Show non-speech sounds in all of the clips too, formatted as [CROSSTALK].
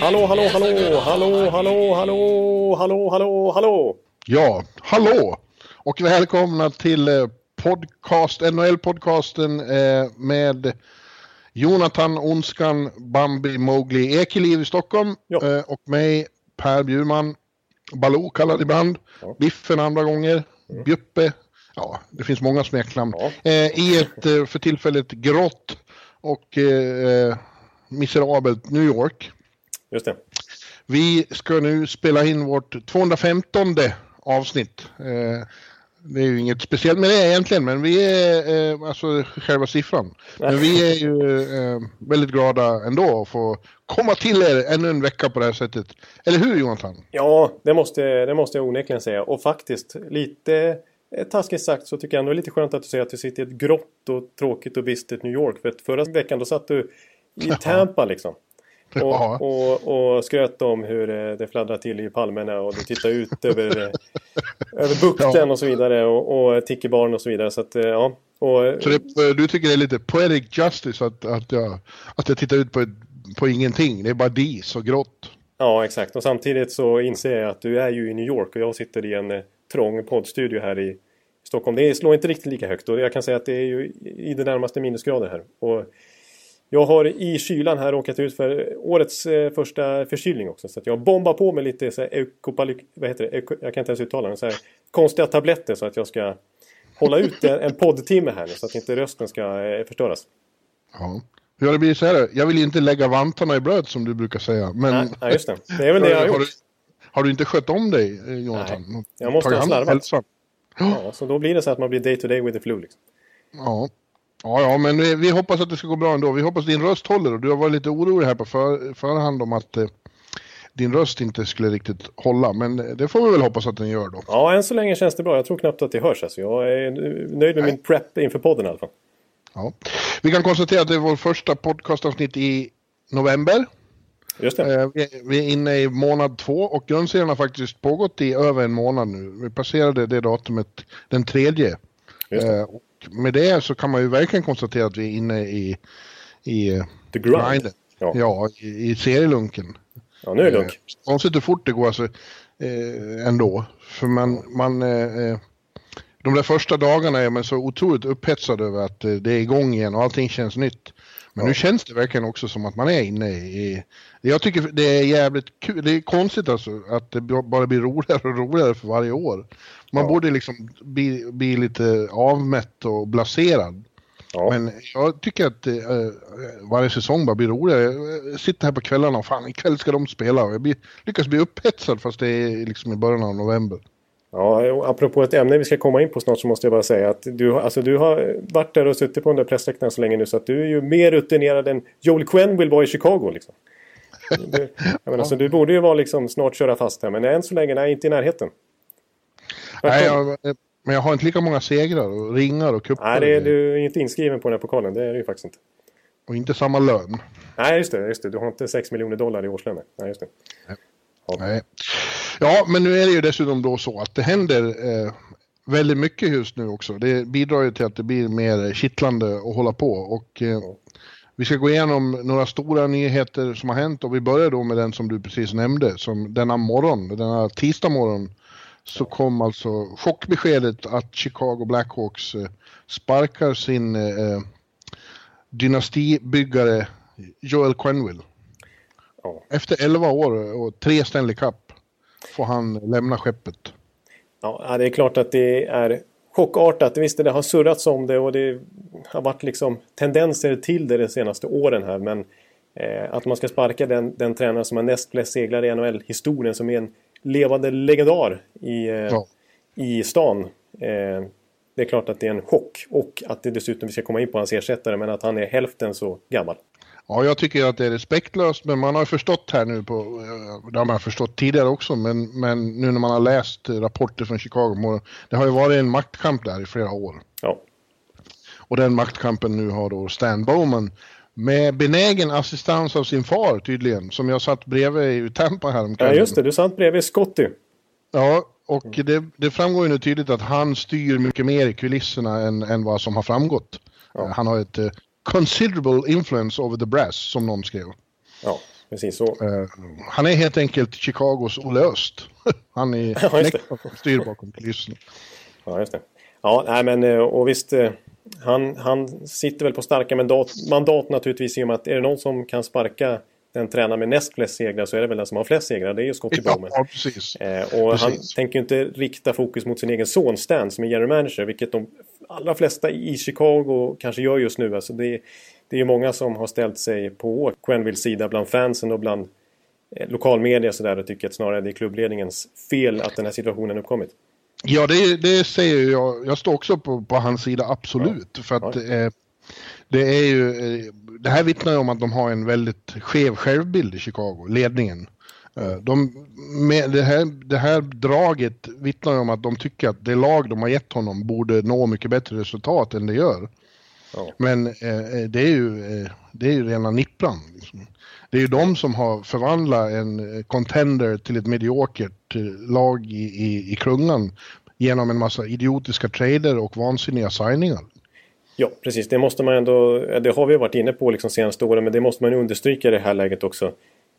Hallå, hallå, hallå, hallå, hallå, hallå, hallå, hallå, hallå. Ja, hallå! Och välkomna till eh, podcast, NHL-podcasten eh, med Jonathan Onskan Bambi Mowgli Ekeliv i Stockholm Ja. eh, och mig Per Bjurman, Baloo kallad ibland, Ja. Biffen andra gånger, Bjuppe, ja det finns många smeknamn. Ja. I ett för tillfället grått och eh, miserabelt New York. Just det. Vi ska nu spela in vårt 215 avsnitt. Eh, det är ju inget speciellt med det egentligen, men vi är, eh, alltså själva siffran. Men vi är ju eh, väldigt glada ändå att få komma till er ännu en vecka på det här sättet. Eller hur Jonathan? Ja, det måste, det måste jag onekligen säga. Och faktiskt, lite eh, taskigt sagt så tycker jag ändå det är lite skönt att du säger att du sitter i ett grått och tråkigt och bistert New York. För att förra veckan då satt du i Tampa liksom. Och, och, och skröt om hur eh, det fladdrar till i palmerna och du tittar ut [LAUGHS] över, eh, över bukten Ja. och så vidare. Och, och Tickebaren och så vidare. Så att, eh, ja. Och, Så det, du tycker det är lite poetic justice att, att, jag, att jag tittar ut på, på ingenting. Det är bara dis och grått. Ja, exakt. Och samtidigt så inser jag att du är ju i New York och jag sitter i en trång poddstudio här i Stockholm. Det slår inte riktigt lika högt och jag kan säga att det är ju i det närmaste minusgrader här. Och jag har i kylan här råkat ut för årets eh, första förkylning också. Så jag bombar på med lite så här, vad heter det? Euko, jag kan inte ens uttala det. Så här, konstiga tabletter så att jag ska hålla ut en, en poddtimme här nu så att inte rösten ska eh, förstöras. Ja. Hur har det blivit så här? Jag vill inte lägga vantarna i bröd som du brukar säga. Men Nej, just det. Det är väl det jag har har, gjort. du, har du inte skött om dig eh, Jonathan? Nej, jag måste ha slarvat. Ja, så då blir det så att man blir day to day with the flu. Liksom. Ja. Ja, ja, men vi, vi hoppas att det ska gå bra ändå. Vi hoppas din röst håller och du har varit lite orolig här på för, förhand om att eh, din röst inte skulle riktigt hålla. Men eh, det får vi väl hoppas att den gör då. Ja, än så länge känns det bra. Jag tror knappt att det hörs. Alltså. Jag är nöjd med min prep inför podden i alla fall. Ja. Vi kan konstatera att det är vår första podcastavsnitt i november. Just det. Eh, vi, vi är inne i månad två och grundserien har faktiskt pågått i över en månad nu. Vi passerade det datumet den tredje. Eh, och med det så kan man ju verkligen konstatera att vi är inne i, i eh, The grind. grinden. Ja. Ja, i, i serielunken. Ja, nu är det lugnt. Eh, Konstigt hur fort det går alltså, eh, ändå. För man, man eh, eh, de där första dagarna är man så otroligt upphetsad över att eh, det är igång igen och allting känns nytt. Men Ja. nu känns det verkligen också som att man är inne i... Jag tycker det är jävligt kul. Det är konstigt alltså att det bara blir roligare och roligare för varje år. Man Ja. borde liksom bli, bli lite avmätt och blaserad. Ja. Men jag tycker att eh, varje säsong bara blir roligare. Jag sitter här på kvällarna och fan ikväll ska de spela. Och jag blir, lyckas bli upphetsad fast det är liksom i början av november. Ja, apropå ett ämne vi ska komma in på snart så måste jag bara säga att du, alltså, du har varit där och suttit på den där pressläktaren så länge nu så att du är ju mer rutinerad än Joel Quenneville var i Chicago. Liksom. Du, menar, så du borde ju vara liksom snart köra fast här men än så länge, nej inte i närheten. Nej, jag, men jag har inte lika många segrar och ringar och cuper. Nej, det är, du är inte inskriven på den här pokalen. Det är du ju faktiskt inte. Och inte samma lön. Nej, just det. Just det. Du har inte 6 miljoner dollar i årslön. Nej, just det. Nej. Ja, men nu är det ju dessutom då så att det händer eh, väldigt mycket just nu också. Det bidrar ju till att det blir mer kittlande att hålla på. Och, eh, vi ska gå igenom några stora nyheter som har hänt och vi börjar då med den som du precis nämnde. Som denna morgon, denna tisdag morgon, så kom alltså chockbeskedet att Chicago Blackhawks eh, sparkar sin eh, dynastibyggare Joel Quenneville. Ja. Efter 11 år och tre Stanley Cup får han lämna skeppet. Ja, det är klart att det är chockartat. Visst, det har surrats om det och det har varit liksom tendenser till det de senaste åren här. Men eh, att man ska sparka den, den tränare som har näst flest seglar i NHL-historien som är en levande legendar i, eh, Ja. i stan. Eh, det är klart att det är en chock. Och att det dessutom, vi ska komma in på hans ersättare, men att han är hälften så gammal. Ja, jag tycker att det är respektlöst, men man har förstått här nu på, det har man förstått tidigare också, men, men nu när man har läst rapporter från Chicago, det har ju varit en maktkamp där i flera år. Ja. Och den maktkampen nu har då Stan Bowman med benägen assistans av sin far tydligen, som jag satt bredvid i Tampa häromkvällen. Ja, just det, du satt bredvid Scotty. Ja, och det, det, framgår ju nu tydligt att han styr mycket mer i kulisserna än, än vad som har framgått. Ja. Han har ett uh, considerable influence over the brass, som någon skrev. Ja, precis så. Uh, han är helt enkelt Chicagos Olle Öst. [LAUGHS] han är [LAUGHS] ja, styr bakom kulisserna. Ja, just det. Ja, nej men eh, och visst. Han, han sitter väl på starka mandat, mandat naturligtvis i och med att är det någon som kan sparka den tränare med näst flest segrar så är det väl den som har flest segrar. Det är ju Scotty [LAUGHS] ja, Bowman. Eh, och precis. han tänker ju inte rikta fokus mot sin egen son Stan som är general manager. Vilket de allra flesta i Chicago kanske gör just nu. Alltså det, det är ju många som har ställt sig på Quenvilles sida bland fansen och bland eh, lokalmedia sådär och tycker att snarare det är klubbledningens fel att den här situationen uppkommit. Ja, det, det säger jag. Jag står också på, på hans sida, absolut. Ja. För att ja. eh, det är ju, eh, det här vittnar ju om att de har en väldigt skev självbild i Chicago, ledningen. Eh, de, det, här, det här draget vittnar om att de tycker att det lag de har gett honom borde nå mycket bättre resultat än det gör. Ja. Men eh, det, är ju, eh, det är ju rena nippran. Liksom. Det är ju de som har förvandlat en contender till ett mediokert lag i, i, i klungan genom en massa idiotiska trader och vansinniga signingar. Ja, precis. Det måste man ändå... Det har vi varit inne på liksom senaste åren, men det måste man understryka i det här läget också.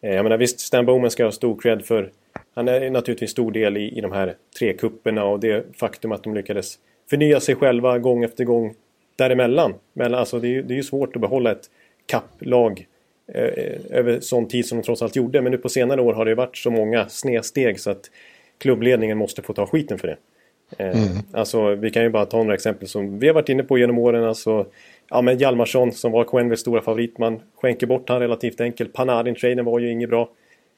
Eh, jag menar visst, Stan Bowman ska ha stor cred för... Han är naturligtvis stor del i, i de här tre kupperna och det faktum att de lyckades förnya sig själva gång efter gång däremellan. Men alltså det är, det är ju svårt att behålla ett kapplag eh, över sån tid som de trots allt gjorde. Men nu på senare år har det varit så många snedsteg så att klubbledningen måste få ta skiten för det. Eh, mm. Alltså vi kan ju bara ta några exempel som vi har varit inne på genom åren. Alltså, ja men Hjalmarsson som var Quenvilles stora favorit. Man skänker bort han relativt enkelt. Panarin-traden var ju inget bra.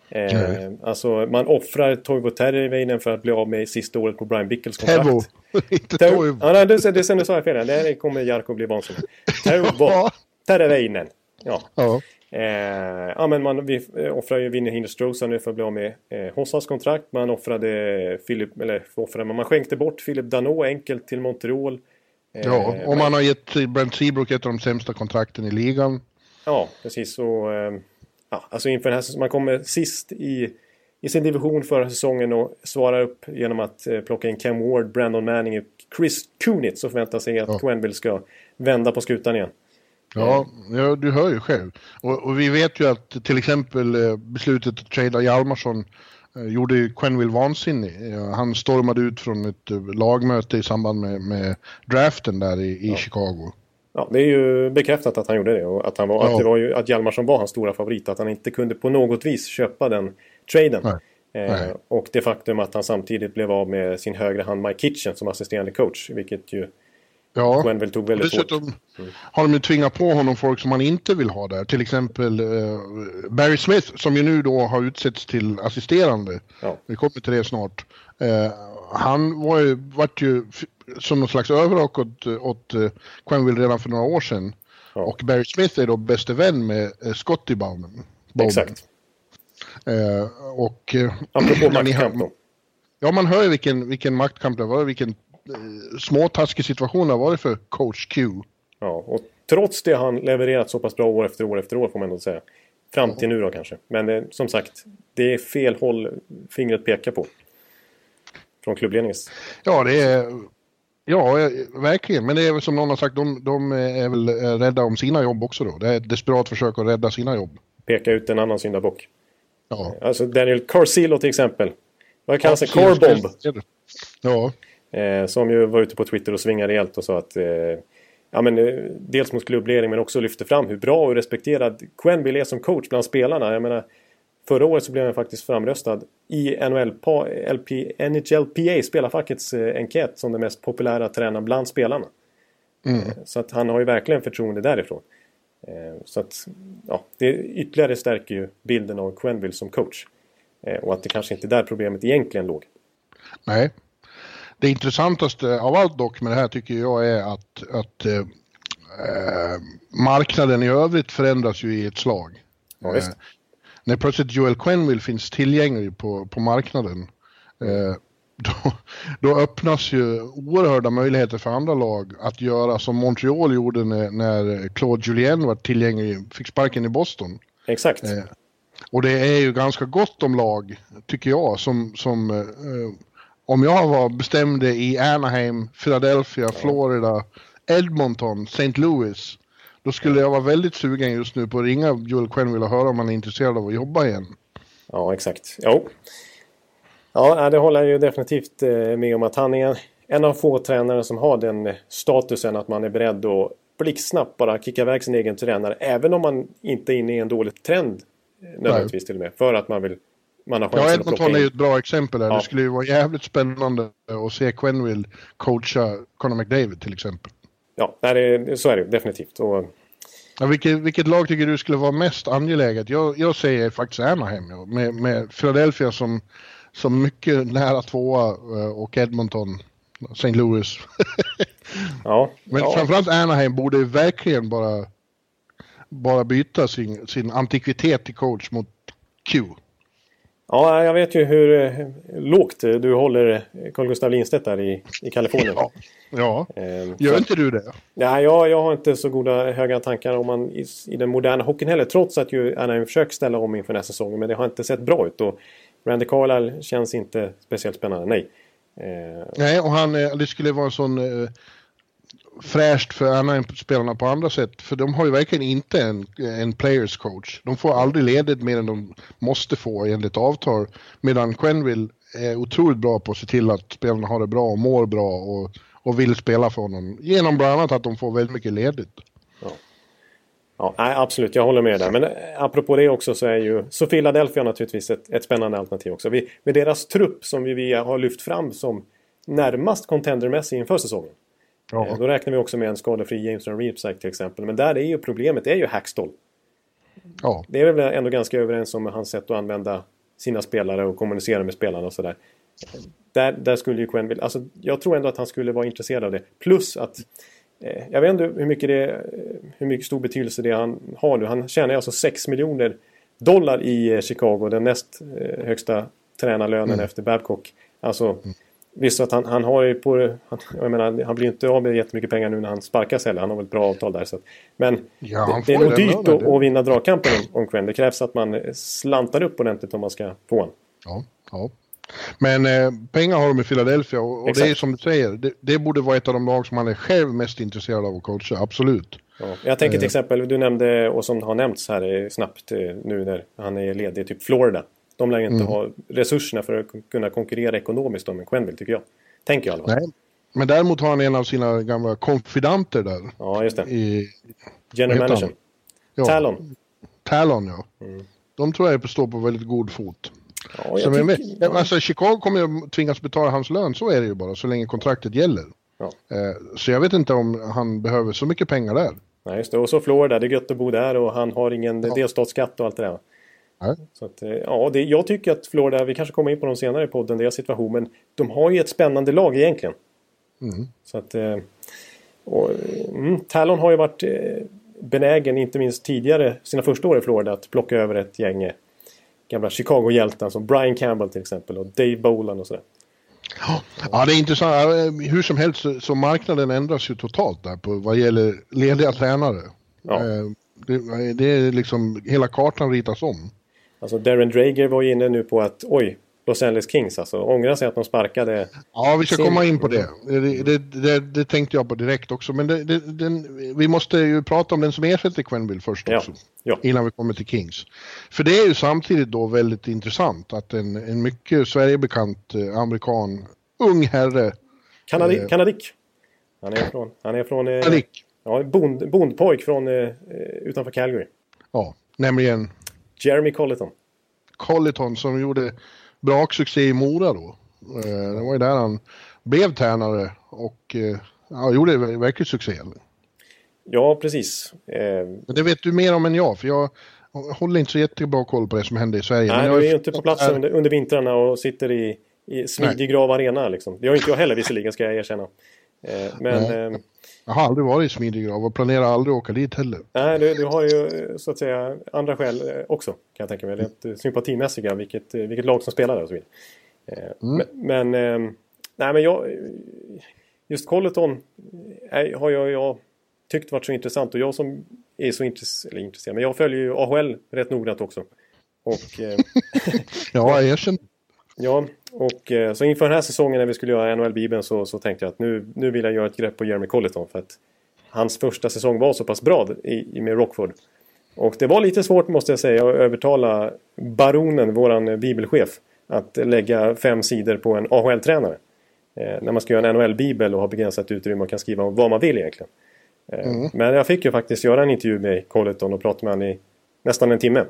Eh, mm. Alltså man offrar Toivo Terveinen för att bli av med sista året på Brian Bickles kontrakt. Tevo, [LAUGHS] inte Toivo. Ja, nej, det, det, det sa jag fel. Det kommer Jarko bli vansinnig. Teuvo Terveinen. Ja. ja. Eh, ja, men man vi offrar ju Vinnie Hinderstrosa nu för att bli av med eh, Hossas kontrakt. Man offrade Philip, eller offrade, man skänkte bort Philip Dano enkelt till Montreal. Eh, ja, och man har gett Brent Seabrook ett av de sämsta kontrakten i ligan. Ja, precis. Och, eh, ja, alltså inför den här man kommer sist i, i sin division förra säsongen och svarar upp genom att eh, plocka in Ken Ward, Brandon Manning och Chris Kunitz och förväntar sig att ja. Quenville ska vända på skutan igen. Ja, ja, du hör ju själv. Och, och, vi vet ju att till exempel eh, beslutet att trada Hjalmarsson eh, gjorde ju Quenville vansinnig. Han stormade ut från ett eh, lagmöte i samband med, med draften där i, i ja. Chicago. Ja, det är ju bekräftat att han gjorde det och att, han var, ja. att, det var ju, att Hjalmarsson var hans stora favorit. Att han inte kunde på något vis köpa den traden. Nej. Eh, Nej. Och det faktum att han samtidigt blev av med sin högra hand Mike Kitchen som assisterande coach. Vilket ju Ja, Quenville tog väldigt dessutom hårt. Mm. har de ju tvingat på honom folk som han inte vill ha där. Till exempel uh, Barry Smith som ju nu då har utsetts till assisterande. Ja. Vi kommer till det snart. Uh, han var ju, vart ju som någon slags överrock åt, åt Quenville redan för några år sedan. Ja. Och Barry Smith är då bäste vän med uh, Scotty Bowman. Exakt. Uh, och... Uh, Apropå [CLEARS THROAT] maktkamp då. Ja, man hör ju vilken, vilken maktkamp det var, vilken Eh, småtaskig situation det har varit för coach Q. Ja, och trots det har han levererat så pass bra år efter år efter år får man ändå säga. Fram till nu då kanske. Men eh, som sagt, det är fel håll fingret pekar på. Från klubbledningens. Ja, det är... Ja, eh, verkligen. Men det är väl som någon har sagt, de, de är väl eh, rädda om sina jobb också då. Det är ett desperat försök att rädda sina jobb. Peka ut en annan syndabock. Ja. Alltså Daniel Carcillo till exempel. Vad kallas det? Carbomb. Ja. Eh, som ju var ute på Twitter och svingade rejält och sa att eh, ja, men, eh, dels mot klubbledning men också lyfte fram hur bra och respekterad Quenville är som coach bland spelarna. Jag menar, förra året så blev han faktiskt framröstad i NHL, LP, NHLPA, spelarfackets eh, enkät som den mest populära tränaren bland spelarna. Mm. Eh, så att han har ju verkligen förtroende därifrån. Eh, så att ja, det ytterligare stärker ju bilden av Quenville som coach. Och att det kanske inte är där problemet egentligen låg. Nej, det intressantaste av allt dock med det här tycker jag är att, att eh, eh, marknaden i övrigt förändras ju i ett slag. Ja, eh, när plötsligt Joel Quenville finns tillgänglig på, på marknaden, eh, då, då, öppnas ju oerhörda möjligheter för andra lag att göra som Montreal gjorde när, när Claude Julien var tillgänglig, fick sparken i Boston. Exakt. Eh, och det är ju ganska gott om lag, tycker jag, som, som eh, om jag var bestämde i Anaheim, Philadelphia, Florida, Edmonton, St. Louis, då skulle jag vara väldigt sugen just nu på att ringa Joel Quenneville och höra om han är intresserad av att jobba igen. Ja, exakt. Jo. Ja, det håller jag ju definitivt eh, med om att han är en av få tränare som har den statusen att man är beredd att blixtsnabbt bara kicka iväg sin egen tränare. Även om man inte är inne i en dålig trend eh, nödvändigtvis Nej. till och med. För att man vill man har ja, Edmonton är ju ett bra exempel där. Ja. Det skulle ju vara jävligt spännande att se Quenville coacha Conor McDavid till exempel. Ja, nej, så är det definitivt. Och... Ja, vilket, vilket, lag tycker du skulle vara mest angeläget? Jag, jag säger faktiskt Anaheim, med, med Philadelphia som, som mycket nära tvåa eh, och Edmonton, St. Louis. [LAUGHS] ja, Men ja. framförallt Anaheim borde verkligen bara, bara byta sin, sin antikvitet till coach mot Q. Ja, jag vet ju hur eh, lågt du håller Carl Gustaf Lindstedt där i, i Kalifornien. Ja, ja. Eh, gör inte du det? Nej, jag, jag har inte så goda höga tankar om man i, i den moderna hockeyn heller. Trots att ju Anaheim försökt ställa om inför nästa säsong. Men det har inte sett bra ut. Och Randy Carlisle känns inte speciellt spännande, nej. Eh, nej, och han, eh, det skulle vara en sån eh, fräscht för Anaheim-spelarna på andra sätt. För de har ju verkligen inte en, en players coach. De får aldrig ledigt mer än de måste få enligt avtal. Medan Quenville är otroligt bra på att se till att spelarna har det bra och mår bra och, och vill spela för honom. Genom bland annat att de får väldigt mycket ledigt. Ja. Ja, nej, absolut, jag håller med där. Men eh, apropå det också så är ju så Philadelphia naturligtvis ett, ett spännande alternativ också. Vi, med deras trupp som vi, vi har lyft fram som närmast contendermässig inför säsongen. Ja. Eh, då räknar vi också med en skadefri Jameson Reapsack till exempel. Men där är ju problemet det är ju Hackstall. Ja. Det är väl ändå ganska överens om hans sätt att använda sina spelare och kommunicera med spelarna och sådär. Där, där skulle ju Quenville, alltså jag tror ändå att han skulle vara intresserad av det. Plus att eh, jag vet inte hur mycket, det, eh, hur mycket stor betydelse det han har nu. Han tjänar alltså 6 miljoner dollar i eh, Chicago, den näst eh, högsta tränarlönen mm. efter Babcock. Alltså mm. Visst att han, han har ju på... Han, jag menar, han blir inte av med jättemycket pengar nu när han sparkas heller. Han har väl ett bra avtal där. Så att, men ja, det, det, är nog dyrt att, att, vinna dragkampen om, om Quinn. Det krävs att man slantar upp ordentligt om man ska få honom. Ja, ja. Men eh, pengar har de i Philadelphia och, och det är som du säger. Det, det, borde vara ett av de lag som han är själv mest intresserad av att coacha. Absolut. Ja, jag tänker till eh. exempel, du nämnde och som har nämnts här snabbt eh, nu när han är ledig, typ Florida. De lär inte mm. ha resurserna för att kunna konkurrera ekonomiskt om en Quenville tycker jag. Tänker jag i alla fall. Nej. Men däremot har han en av sina gamla konfidanter där. Ja, just det. I, General Manager. Ja. Talon. Talon, ja. Mm. De tror jag står på väldigt god fot. Ja, så men, ja. alltså, Chicago kommer ju tvingas betala hans lön, så är det ju bara, så länge kontraktet gäller. Ja. Eh, så jag vet inte om han behöver så mycket pengar där. Nej, just det. Och så Florida, det är gött att bo där och han har ingen ja. delstatsskatt och allt det där. Så att, eh, ja, det, jag tycker att Florida, vi kanske kommer in på dem senare i podden, deras situation, men de har ju ett spännande lag egentligen. Mm. Så att, eh, och, mm, Talon har ju varit eh, benägen, inte minst tidigare, sina första år i Florida, att plocka över ett gäng gamla Chicago-hjältar som Brian Campbell till exempel och Dave Boland och sådär. Ja, det är intressant. Hur som helst så, så marknaden ändras ju totalt där på vad gäller lediga tränare. Ja. Det, det är liksom, hela kartan ritas om. Alltså Darren Drager var ju inne nu på att oj, Los Angeles Kings alltså. Ångrar sig att de sparkade... Ja, vi ska sin... komma in på det. Det, det, det. det, tänkte jag på direkt också. Men den, vi måste ju prata om den som ersätter Quenville först också. Ja. Innan vi kommer till Kings. För det är ju samtidigt då väldigt intressant att en, en mycket Sverigebekant eh, amerikan, ung herre... Kanadi eh, Kanadik. Han är från... Han är från eh, ja, bond, bondpojk från eh, utanför Calgary. Ja, nämligen... Jeremy Colleton. Colleton som gjorde braksuccé i Mora då. Eh, det var ju där han blev tränare och eh, ja, gjorde verkligen succé. Ja, precis. Eh, men det vet du mer om än jag, för jag håller inte så jättebra koll på det som händer i Sverige. Nej, du är ju inte på plats under, under vintrarna och sitter i, i smidig grav arena liksom. Det gör inte jag heller visserligen, ska jag erkänna. Men... Eh, jag har aldrig varit i Smidegrav och planerar aldrig att åka dit heller. Nej, du, du har ju så att säga andra skäl eh, också kan jag tänka mig. Rent sympatimässiga, vilket, vilket lag som spelar där och så vidare. Mm. Men, men, nej men jag... Just Colleton har jag, jag tyckt varit så intressant och jag som är så intresserad, intresserad men jag följer ju AHL rätt noggrant också. Och, [LAUGHS] ja, jag erkänner. Ja, och eh, så inför den här säsongen när vi skulle göra NHL-bibeln så, så tänkte jag att nu, nu vill jag göra ett grepp på Jeremy Colleton för att hans första säsong var så pass bra i, med Rockford. Och det var lite svårt måste jag säga att övertala Baronen, våran bibelchef, att lägga fem sidor på en AHL-tränare. Eh, när man ska göra en NHL-bibel och har begränsat utrymme och kan skriva om vad man vill egentligen. Eh, mm. Men jag fick ju faktiskt göra en intervju med Colleton och prata med honom i nästan en timme.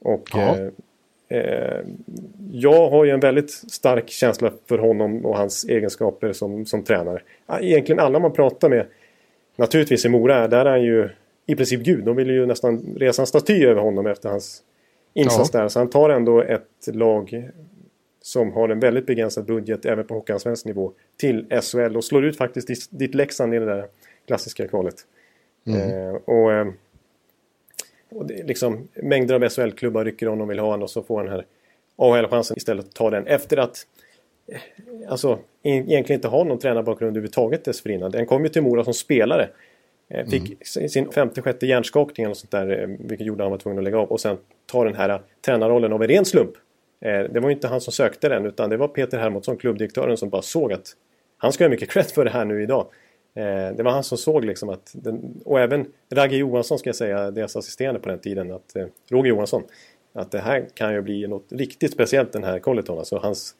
Och Eh, jag har ju en väldigt stark känsla för honom och hans egenskaper som, som tränare. Egentligen alla man pratar med, naturligtvis i Mora, där är han ju i princip gud. De vill ju nästan resa en staty över honom efter hans insats ja. där. Så han tar ändå ett lag som har en väldigt begränsad budget även på Hockeyallsvensk nivå till SHL och slår ut faktiskt ditt Leksand i det där klassiska kvalet. Mm. Eh, och eh, och det liksom, mängder av SHL-klubbar rycker om de vill ha honom och så får han här AHL-chansen istället att ta den efter att eh, alltså, egentligen inte ha någon tränarbakgrund överhuvudtaget dessförinnan. Den kom ju till Mora som spelare. Eh, fick mm. sin femte, sjätte hjärnskakning eller sånt där, eh, vilket gjorde att han var tvungen att lägga av. Och sen ta den här tränarrollen av en ren slump. Det var ju inte han som sökte den, utan det var Peter Hermodsson, klubbdirektören, som bara såg att han ska ha mycket cred för det här nu idag. Eh, det var han som såg liksom att, den, och även Ragge Johansson ska jag säga, deras assisterande på den tiden, att eh, Roger Johansson, att det här kan ju bli något riktigt speciellt den här Colleton, alltså hans,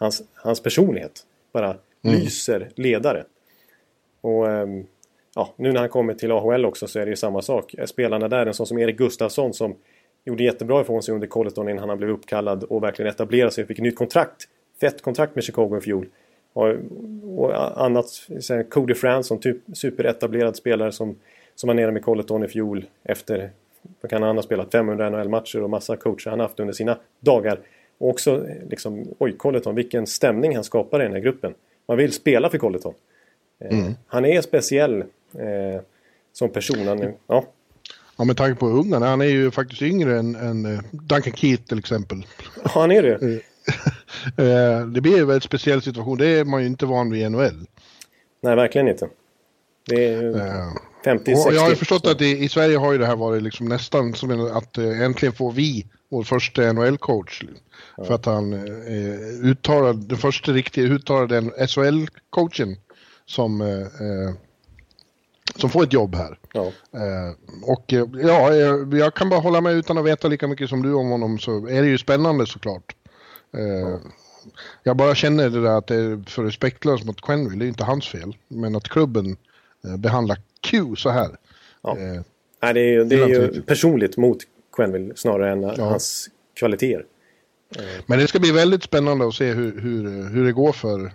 hans, hans personlighet bara mm. lyser ledare. Och eh, ja, nu när han kommer till AHL också så är det ju samma sak. Spelarna där, en sån som Erik Gustafsson som gjorde jättebra ifrån sig under Colleton innan han blev uppkallad och verkligen etablerade sig och fick nytt kontrakt. Fett kontrakt med Chicago i fjol. Och, och annat, Cody Fransson, typ superetablerad spelare som, som var nere med Colleton i fjol efter, vad kan han ha spelat, 500 NHL-matcher och massa coacher han haft under sina dagar. Och också liksom, oj, Colleton, vilken stämning han skapar i den här gruppen. Man vill spela för Colleton. Eh, mm. Han är speciell eh, som person. Han, ja. Ja, med tanke på ungarna. Han är ju faktiskt yngre än, än eh, Duncan Keith till exempel. Ja, han är det. Eh, Eh, det blir en väldigt speciell situation. Det är man ju inte van vid i NHL. Nej, verkligen inte. Det är 50-60. Eh, jag har förstått att i, i, Sverige har ju det här varit liksom nästan som att uh, äntligen får vi vår första NHL-coach. Ja. För att han uh, uttalade, den första riktigt uttalade SHL-coachen som, uh, som får ett jobb här. Ja. och ja, jag kan bara hålla med utan att veta lika mycket som du om honom så är det ju spännande såklart. Eh, jag bara känner det där att det är för respektlöst mot Quenville, det är inte hans fel. Men att klubben eh, behandlar Q så här. Ja. Eh, Nej, det är ju, det är ju personligt mot Quenville snarare än ja. hans kvaliteter. Men det ska bli väldigt spännande att se hur, hur, hur det går för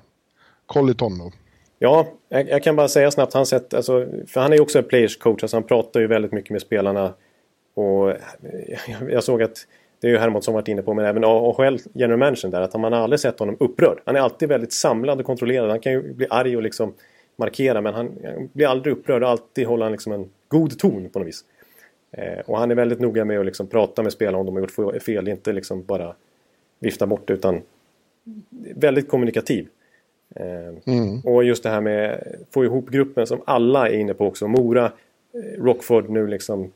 Colliton då. Ja, jag, jag, kan bara säga snabbt, han sett, alltså, för han är ju också en players coach, alltså han pratar ju väldigt mycket med spelarna. Och jag, jag såg att det är ju Hermansson varit inne på, men även AHL general manager där, att man har aldrig sett honom upprörd. Han är alltid väldigt samlad och kontrollerad. Han kan ju bli arg och liksom markera, men han blir aldrig upprörd och alltid håller han liksom en god ton på något vis. Eh, och han är väldigt noga med att liksom prata med spelarna om de har gjort fel, inte liksom bara vifta bort utan väldigt kommunikativ. Eh, mm. Och just det här med att få ihop gruppen som alla är inne på också. Mora, eh, Rockford nu liksom.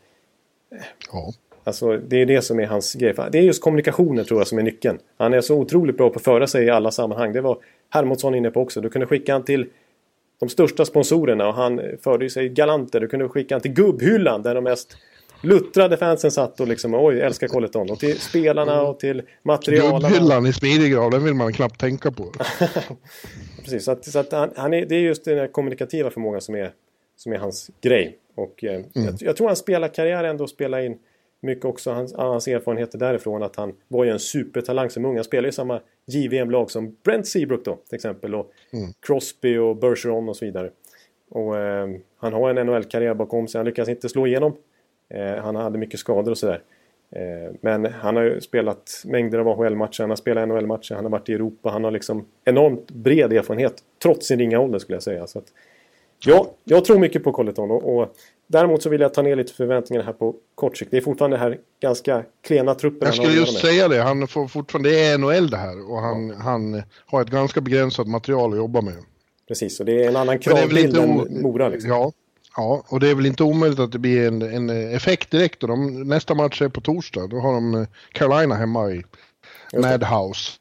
Ja. Alltså, det är det som är hans grej. Det är just kommunikationen tror jag som är nyckeln. Han är så otroligt bra på att föra sig i alla sammanhang. Det var Hermodsson inne på också. Du kunde skicka han till de största sponsorerna och han förde sig galant Du kunde skicka han till gubbhyllan där de mest luttrade fansen satt och liksom oj, älskar Colleton. Och till spelarna och till materialarna. Gubbhyllan i Smidigrav, den vill man knappt tänka på. [LAUGHS] Precis, så, att, så att han, han, är, det är just den kommunikativa förmågan som är, som är hans grej. Och eh, mm. jag, jag, tror hans spelarkarriär ändå spelar in mycket också hans, hans erfarenheter därifrån att han var ju en supertalang som ung. Han spelade i samma JVM-lag som Brent Seabrook då till exempel. Och mm. Crosby och Bergeron och så vidare. Och eh, han har en NHL-karriär bakom sig. Han lyckas inte slå igenom. Eh, han hade mycket skador och sådär. Eh, men han har ju spelat mängder av AHL-matcher, han har spelat NHL-matcher, han har varit i Europa, han har liksom enormt bred erfarenhet trots sin ringa ålder skulle jag säga. Så att, ja, jag tror mycket på Colleton och, och Däremot så vill jag ta ner lite förväntningarna här på kort sikt. Det är fortfarande det här ganska klena truppen. Jag skulle just säga det. Han får fortfarande, det är NHL det här och han, ja. han har ett ganska begränsat material att jobba med. Precis, och det är en annan kravbild än Mora. Liksom. Ja, ja, och det är väl inte omöjligt att det blir en, en effekt direkt. Och de, nästa match är på torsdag. Då har de Carolina hemma i Madhouse.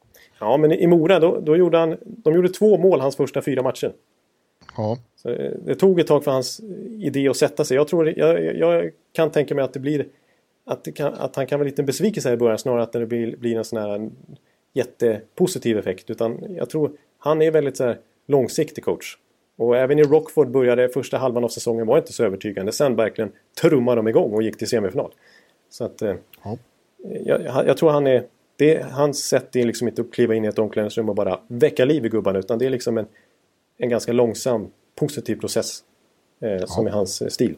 Ja, men i Mora då, då gjorde han, de gjorde två mål hans första fyra matcher. Ja. Så det, det tog ett tag för hans idé att sätta sig. Jag, tror, jag, jag kan tänka mig att det blir att, kan, att han kan vara lite besvikelse i början snarare att det blir, blir en sån här jättepositiv effekt. Utan jag tror han är väldigt så här långsiktig coach. Och även i Rockford började första halvan av säsongen var inte så övertygande. Sen verkligen trummade de igång och gick till semifinal. Så att eh, ja. jag, jag, tror han är... Det, hans sätt är liksom inte att kliva in i ett omklädningsrum och bara väcka liv i gubbarna utan det är liksom en, en ganska långsam positiv process eh, som är hans eh, stil.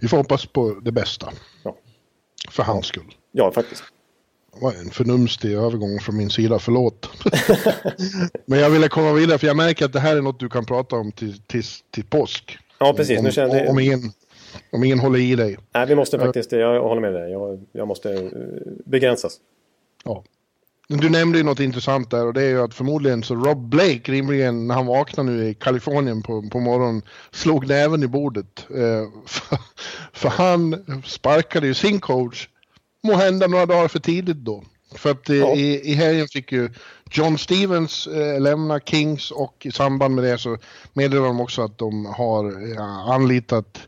Vi får hoppas på det bästa. Ja. För hans skull. Ja, faktiskt. Var en förnumstig övergång från min sida, förlåt. [LAUGHS] Men jag ville komma vidare för jag märker att det här är något du kan prata om till, till, till påsk. Ja, precis. Om, nu kände... om, om, ingen, om ingen håller i dig. Nej, vi måste faktiskt, jag håller med dig, jag, jag måste eh, begränsas. Ja. Du nämnde ju något intressant där och det är ju att förmodligen så Rob Blake rimligen när han vaknade nu i Kalifornien på, på morgonen slog näven i bordet. Eh, för, för, han sparkade ju sin coach må hända några dagar för tidigt då. För att eh, ja. i, i helgen fick ju John Stevens eh, lämna Kings och i samband med det så meddelade de också att de har ja, anlitat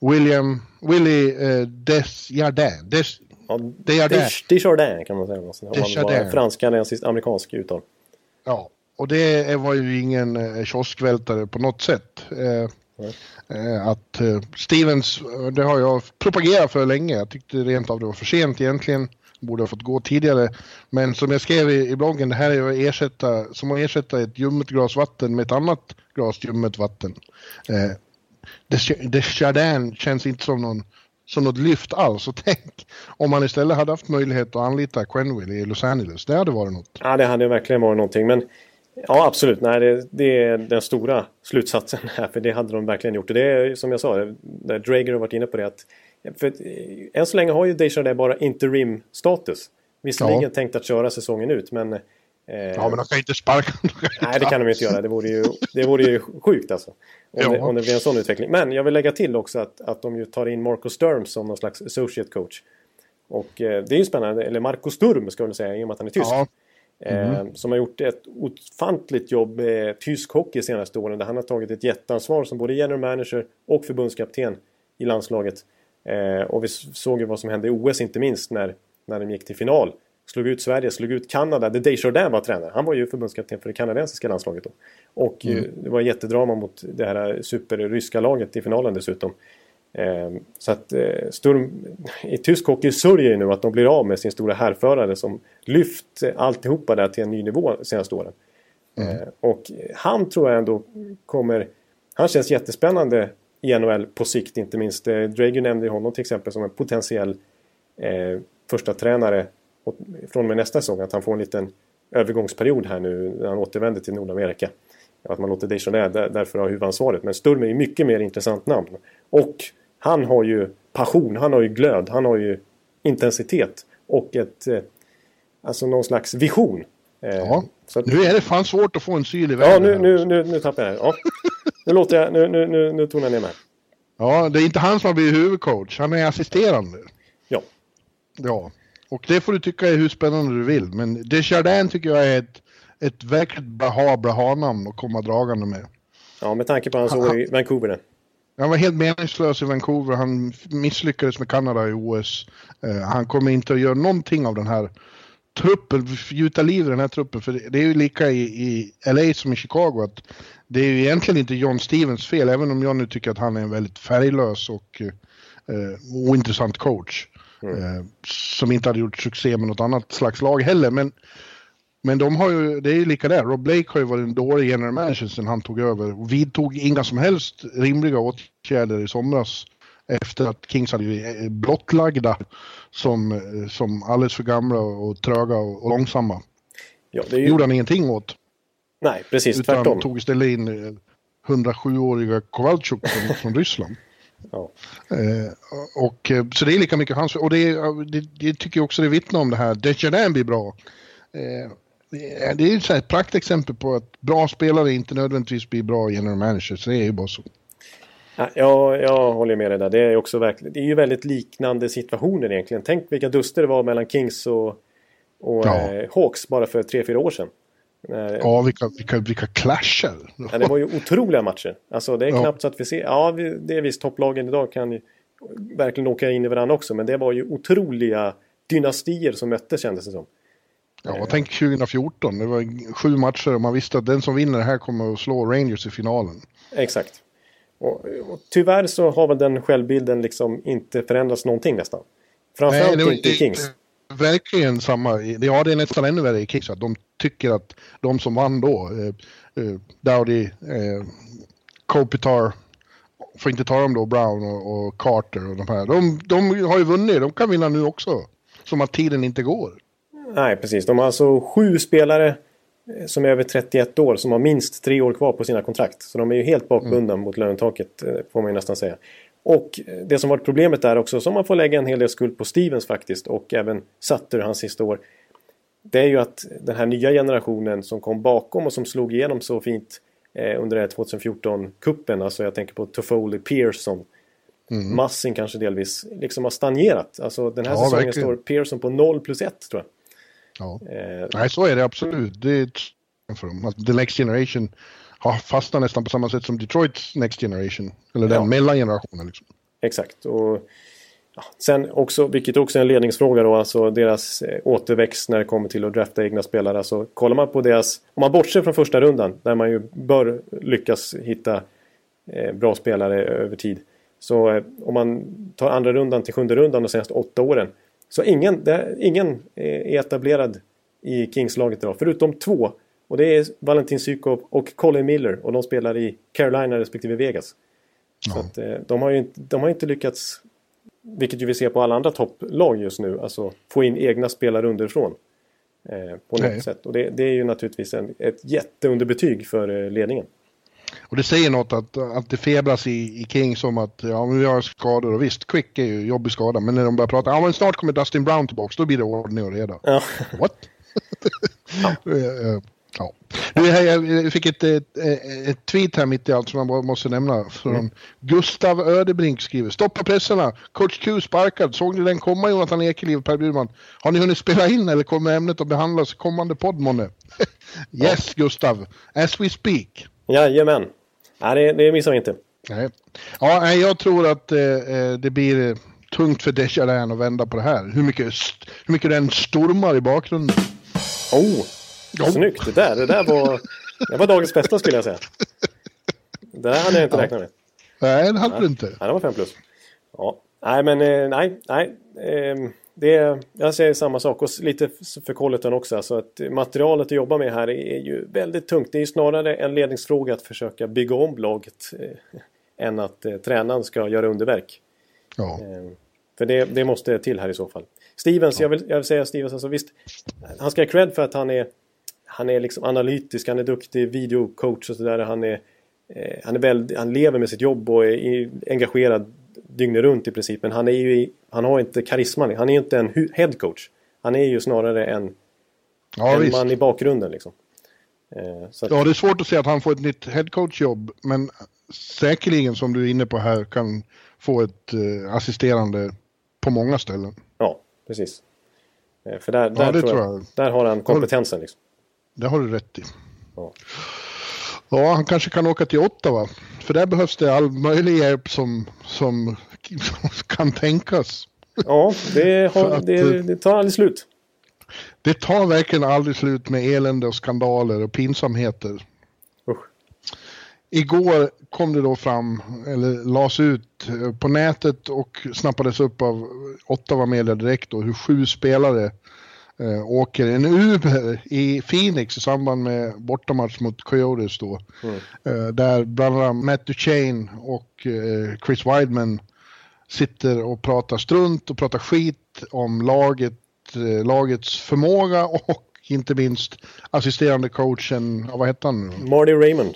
William, Willie eh, Desjardins. Des, Ja, Desjardins. Desjardins kan man säga. Om man var fransk-kanadensiskt amerikansk uttal. Ja, och det var ju ingen eh, kioskvältare på något sätt. Eh, eh, att eh, Stevens, det har jag propagerat för länge. Jag tyckte rent av det var för sent egentligen. Borde ha fått gå tidigare. Men som jag skrev i, i bloggen, det här är att ersätta, som att ersätta ett ljummet glas vatten med ett annat glas ljummet vatten. Eh, Desjardins känns inte som någon som något lyft alls. Och tänk om man istället hade haft möjlighet att anlita Quenville i Los Angeles. Det hade varit något. Ja, det hade verkligen varit någonting. Men ja, absolut. Nej, det, det är den stora slutsatsen här. För det hade de verkligen gjort. Och det är som jag sa, där Drager har varit inne på det. att för än så länge har ju Desjardins bara interim-status. Visserligen ja. tänkt att köra säsongen ut, men... Eh, ja, men de kan inte sparka Nej, det kan de inte göra. Det vore ju, det vore ju sjukt alltså. Om, det, om det blir en sån utveckling. Men jag vill lägga till också att, att de ju tar in Marco Sturm som någon slags associate coach. Och eh, det är ju spännande, eller Marco Sturm ska jag säga i och med att han är tysk. Ja. Mm. Eh, som har gjort ett ofantligt jobb med tysk hockey de senaste åren. Där han har tagit ett jätteansvar som både general manager och förbundskapten i landslaget. Eh, och vi såg ju vad som hände i OS inte minst när, när de gick till final. Slog ut Sverige, slog ut Kanada. Där Desjardins var tränare. Han var ju förbundskapten för det kanadensiska landslaget då. Och mm. Eh, det var jättedrama mot det här superryska laget i finalen dessutom. Eh, så att eh, Sturm i tysk hockey sörjer ju nu att de blir av med sin stora härförare som lyft alltihopa där till en ny nivå de senaste åren. Mm. Och han tror jag ändå kommer... Han känns jättespännande i NHL på sikt inte minst. Drager nämnde honom till exempel som en potentiell eh, första tränare från och med nästa säsong. Att han får en liten övergångsperiod här nu när han återvänder till Nordamerika. Att man låter Deschanel därför ha huvudansvaret. Men Sturm är ju mycket mer intressant namn. Och han har ju passion, han har ju glöd, han har ju intensitet. Och ett... Eh, alltså någon slags vision. Eh, ja, att, nu är det fan svårt att få en syl i vägen. Ja, nu, nu, nu, nu tappar jag det. Ja. nu låter jag, nu, nu, nu, nu tonar jag ner mig. Ja, det är inte han som har blivit huvudcoach, han är assisterande. Ja. Ja, och det får du tycka är hur spännande du vill. Men Desjardins tycker jag är ett ett verkligt blaha blaha-namn att komma dragande med. Ja, med tanke på hans år i Vancouver. Han var helt meningslös i Vancouver. Han misslyckades med Kanada i OS. Uh, eh, han kommer inte att göra någonting av den här truppen, gjuta liv i den här truppen. För det är ju lika i, i LA som i Chicago. att Det är ju egentligen inte John Stevens fel, även om jag nu tycker att han är en väldigt färglös och uh, ointressant coach. Mm. Uh, som inte hade gjort succé med något annat slags lag heller. Men men de har ju, det är ju lika där. Rob Blake har ju varit en dålig general manager sedan han tog över och vidtog inga som helst rimliga åtgärder i somras efter att Kings hade ju blottlagda som, som alldeles för gamla och tröga och, och långsamma. Ja, det ju... gjorde han ingenting åt. Nej, precis Utan tvärtom. tog istället in 107-åriga Kowalczyk från, från Ryssland. Ja. Eh, och, så det är lika mycket hans, och det, det, det tycker jag också det vittnar om det här. Desjardins blir bra. Eh, det är ett praktexempel på att bra spelare inte nödvändigtvis blir bra general managers. Det är ju bara så. Ja, jag håller med dig där. Det är, också verkligen, det är ju väldigt liknande situationer egentligen. Tänk vilka duster det var mellan Kings och, och ja. eh, Hawks bara för tre fyra år sedan. Ja, vilka, vilka, vilka clasher. Ja, det var ju otroliga matcher. Alltså det är ja. knappt så att vi ser... Ja, det är visst topplagen idag kan ju verkligen åka in i varandra också. Men det var ju otroliga dynastier som möttes kändes det som. Ja, tänk 2014. Det var sju matcher och man visste att den som vinner det här kommer att slå Rangers i finalen. Exakt. Och, och tyvärr så har väl den självbilden liksom inte förändrats någonting nästan. Framförallt Nej, det, inte i Kings. Verkligen samma. Ja, det är nästan ännu värre i. Att de tycker att de som vann då, eh, eh, Dowdy, eh, Kopitar, får inte ta dem då, Brown och, och, Carter och de här. De, de har ju vunnit, de kan vinna nu också. Som att tiden inte går. Nej, precis. De har alltså sju spelare eh, som är över 31 år som har minst tre år kvar på sina kontrakt. Så de är ju helt bakbundna mm. mot lönetaket eh, får man ju nästan säga. Och det som varit problemet där också, som man får lägga en hel del skuld på Stevens faktiskt och även Sutter hans sista år. Det är ju att den här nya generationen som kom bakom och som slog igenom så fint eh, under 2014-kuppen, alltså jag tänker på Toffoli Pearson. Mm. Massin kanske delvis liksom har stagnerat. Alltså den här ja, säsongen verkligen. står Pearson på 0 plus 1 tror jag. Ja. Eh, Nej, så är det absolut. Det är för dem. Alltså, the Next Generation har fastnat nästan på samma sätt som Detroits Next Generation. Eller den ja. mellangenerationen. Liksom. Exakt. Och ja, sen också, vilket också är en ledningsfråga då, alltså deras eh, återväxt när det kommer till att drafta egna spelare. Alltså kollar man på deras, om man bortser från första rundan, där man ju bör lyckas hitta eh, bra spelare över tid. Så eh, om man tar andra rundan till sjunde rundan de senaste åtta åren så ingen, det, ingen är etablerad i Kings-laget idag, förutom två. Och det är Valentin Sykov och Colin Miller och de spelar i Carolina respektive Vegas. Ja. Så att, eh, de, har ju inte, de har inte lyckats, vilket ju vi ser på alla andra topplag just nu, alltså få in egna spelare underifrån. Eh, på något sätt. Och det, det, är ju naturligtvis en, ett jätteunderbetyg för eh, ledningen. Och det säger något att, att det febras i, i Kings om att ja, vi har skador och visst, Quick är ju jobbig skada, men när de börjar prata, ja men snart kommer Dustin Brown tillbaka, då blir det ordning och reda. Ja. What? [LAUGHS] ja. [LAUGHS] ja. Nu, jag fick ett, ett, ett, tweet här mitt i allt som man måste nämna. Från mm. Gustav Ödebrink skriver. Stoppa pressarna. Coach Q sparkad. Såg ni den komma Jonathan Ekeliv och Per Bjurman? Har ni hunnit spela in eller kommer ämnet att behandlas i kommande podd månne? [LAUGHS] yes ja. Gustav. As we speak. Jajamän. Nej, det, det missar vi inte. Nej. Ja, jag tror att eh, eh det blir tungt för Desjardins att vända på det här. Hur mycket, hur mycket den stormar i bakgrunden. Oh, oh. snyggt. Det där, det där var, det var dagens bästa skulle jag säga. Det där hade jag inte ja. räknat med. Nej, det hade nej. du inte. Nej, det var fem plus. Ja. Nej, men eh, nej, nej. Eh, det, jag säger samma sak och lite för Colleton också. Alltså att materialet att jobba med här är ju väldigt tungt. Det är snarare en ledningsfråga att försöka bygga om laget eh, än att eh, tränaren ska göra underverk. Ja. Eh, för det, det, måste till här i så fall. Stevens, ja. jag, vill, jag vill säga Stevens, alltså visst. Han ska ha cred för att han är, han är liksom analytisk, han är duktig videocoach och sådär. Han, är, eh, han, är väl, han lever med sitt jobb och är engagerad dygnet runt i princip. Men han, är ju, han har inte karisman. Han är ju inte en headcoach. Han är ju snarare en, ja, en man i bakgrunden. Liksom. Eh. Ja, det är svårt att säga att han får ett nytt headcoach-jobb. Men säkerligen, som du är inne på här, kan få ett eh, assisterande på många ställen. Ja, precis. Eh, för där, där, ja, tror jag, tror jag. där har han kompetensen. Liksom. Det har du rätt i. Ja. ja, han kanske kan åka till Ottawa. För där behövs det all möjlig hjälp som, som [LAUGHS] kan tänkas. Ja, det, har, att, det, det tar aldrig slut. Det tar verkligen aldrig slut med elände och skandaler och pinsamheter. Usch. Igår kom det då fram, eller lades ut eh, på nätet och snappades upp av Ottawa Media direkt då, hur sju spelare eh, åker en Uber i Phoenix i samband med bortamatch mot Coyotes då. Mm. Eh, där bland annat Matt Duchene och eh, Chris Wideman sitter och pratar strunt och pratar skit om laget, eh, lagets förmåga och inte minst assisterande coachen, vad heter han? Marty Raymond.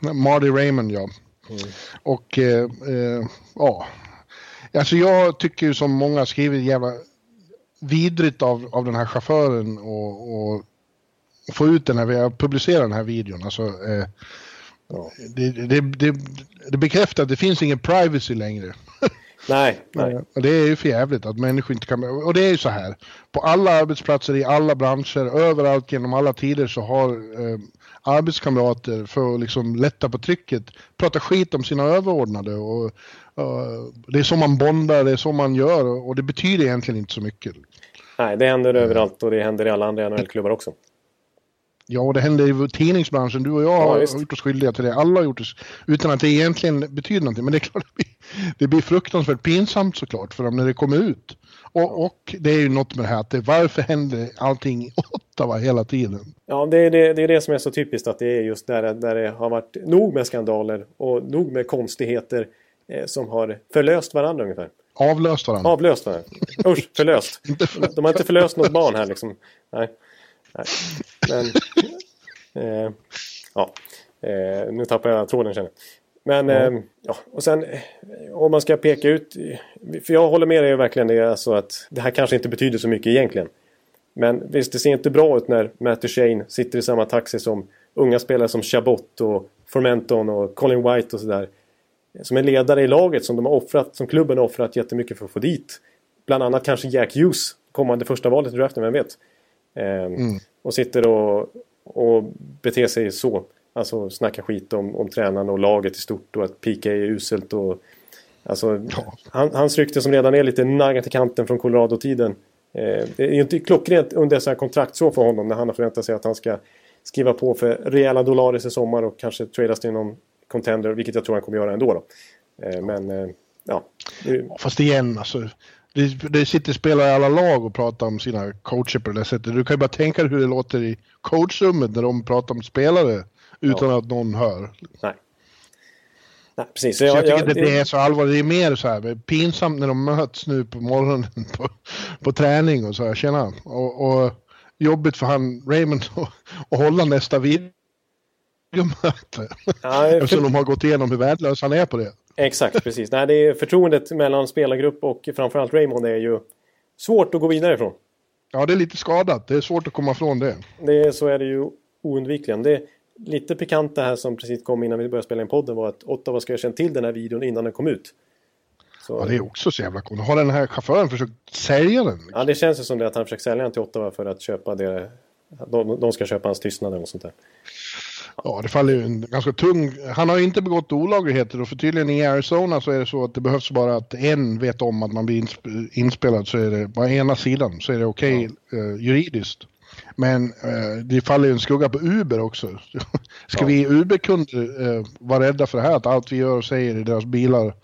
Marty Raymond, ja. Mm. Och eh, eh, ja, alltså jag tycker ju som många skriver jävla vidrigt av, av den här chauffören och, och få ut den här, publicera den här videon. Alltså, eh, ja. det, det, det, det, bekräftar att det finns ingen privacy längre. [LAUGHS] Nej, nej. Och det är ju för jävligt att människor inte kan... Och det är ju så här. På alla arbetsplatser, i alla branscher, överallt genom alla tider så har eh, arbetskamrater för att liksom lätta på trycket prata skit om sina överordnade. Och, uh, det är så man bondar, det är så man gör och det betyder egentligen inte så mycket. Nej, det händer överallt och det händer i alla andra NHL-klubbar också. Ja, och det händer i tidningsbranschen. Du och jag ja, har gjort oss skyldiga till det. Alla har gjort det utan att det egentligen betyder någonting. Men det är klart, det blir, det blir fruktansvärt pinsamt såklart för dem när det kommer ut. Och, och, det är ju något med det här att det, varför händer allting i Ottawa hela tiden? Ja, det är det, det är det som är så typiskt att det är just där, där det har varit nog med skandaler och nog med konstigheter eh, som har förlöst varandra ungefär. Avlöst varandra. Avlöst varandra. Usch, förlöst. [LAUGHS] De har inte förlöst något barn här liksom. Nej. Nej. Men, eh, ja. Eh, nu tappar jag tråden känner Men mm. eh, ja, och sen eh, om man ska peka ut. För jag håller med dig verkligen det alltså att det här kanske inte betyder så mycket egentligen. Men visst, det ser inte bra ut när Matt Duchene sitter i samma taxi som unga spelare som Chabot och Formenton och Colin White och sådär. Som är ledare i laget som de har offrat, som klubben har offrat jättemycket för att få dit. Bland annat kanske Jack Hughes, kommande första valet i draften, vem vet? Ehm, mm. Och sitter och, och beter sig så. Alltså snackar skit om, om tränaren och laget i stort och att PK är uselt. Och, alltså, ja. han, hans rykte som redan är lite naggat i kanten från Colorado-tiden. Eh, det är ju inte klockrent under dessa kontrakt så för honom när han har förväntat sig att han ska skriva på för rejäla dollares i sommar och kanske tradas till någon contender, vilket jag tror han kommer göra ändå. Då. Eh, men eh, ja. Fast igen, alltså det, det sitter spelare i alla lag och pratar om sina coacher på det där sättet. Du kan ju bara tänka dig hur det låter i coachrummet när de pratar om spelare utan ja. att någon hör. Nej. Nej, precis. Så jag, så jag tycker jag, det, det är så allvarligt. Det är mer så här pinsamt när de möts nu på morgonen [LAUGHS] på, på träning och så här. Tjena. Och, och jobbigt för han Raymond [LAUGHS] att hålla nästa videomöte. Ja, [LAUGHS] Eftersom de har gått igenom hur värdelös han är på det. Exakt, precis. Nej, det är förtroendet mellan spelargrupp och framförallt Raymond är ju svårt att gå vidare ifrån. Ja, det är lite skadat. Det är svårt att komma ifrån det. det så är det ju oundvikligen. Det lite pikant det här som precis kom innan vi började spela in podden var att Ottawa ska ha känt till den här videon innan den kom ut. Så... Ja, det är också så jävla coolt. Har den här chauffören försökt sälja den? Liksom? Ja, det känns ju som det att han försökt sälja den till Ottawa för att köpa det. De, de ska köpa hans tystnad och sånt där. Ja, det faller ju en ganska tung... Han har inte begått olagligheter och för tydligen i Arizona så är det så att det behövs bara att en vet om att man blir inspelad så är det bara ena sidan så är det okej okay, ja. eh, juridiskt. Men eh, det faller ju en skugga på Uber också. [LAUGHS] Ska ja. vi Uber-kunder eh, vara rädda för det här? Att allt vi gör och säger i deras bilar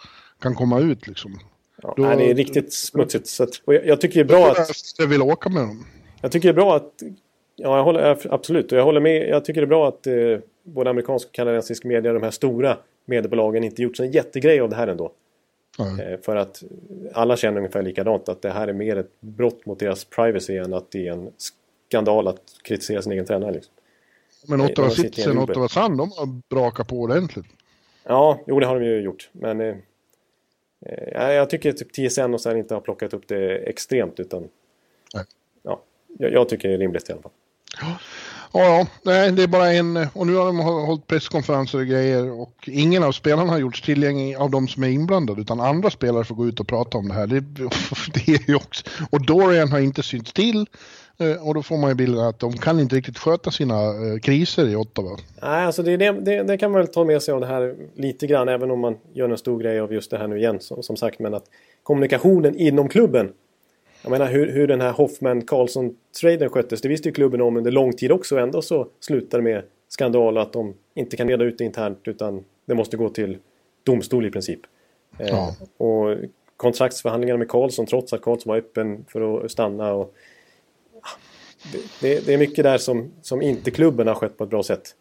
kan komma ut liksom? Ja, Då, nej, det är riktigt smutsigt. Så att, jag, jag, tycker det är bra att... Jag vill åka med dem. Jag tycker det är bra att Ja, jag håller, absolut. Och jag håller med. Jag tycker det är bra att eh, både amerikansk och kanadensisk media, de här stora mediebolagen, inte gjort en jättegrej av det här ändå. Mm. Eh, för att alla känner ungefär likadant. Att det här är mer ett brott mot deras privacy än att det är en skandal att kritisera sin egen tränare. Liksom. Men Ottawa Citizen och Ottawa Sun, de har brakat på ordentligt. Ja, jo det har de ju gjort. Men eh, eh jag tycker typ TSN och sen inte har plockat upp det extremt utan... Nej. Ja, jag, jag tycker det är rimligt i alla fall. Ja, ja, nej, det är bara en och nu har de hållit presskonferenser och grejer och ingen av spelarna har gjorts tillgänglig av de som är inblandade utan andra spelare får gå ut och prata om det här. Det, [LAUGHS] det är ju också, och Dorian har inte synts till eh, och då får man ju bilden att de kan inte riktigt sköta sina eh, kriser i Ottawa. Nej, alltså det, det, det, det, kan man väl ta med sig av det här lite grann även om man gör en stor grej av just det här nu igen som, som sagt men att kommunikationen inom klubben jag menar hur, hur den här Hoffman-Karlsson-traden sköttes, det visste ju klubben om under lång tid också. Ändå så slutar det med skandal att de inte kan reda ut det internt utan det måste gå till domstol i princip. Eh, ja. Eh, och kontraktsförhandlingarna med Karlsson trots att Karlsson var öppen för att stanna. Och, det, det, är mycket där som, som inte klubben har skött på ett bra sätt.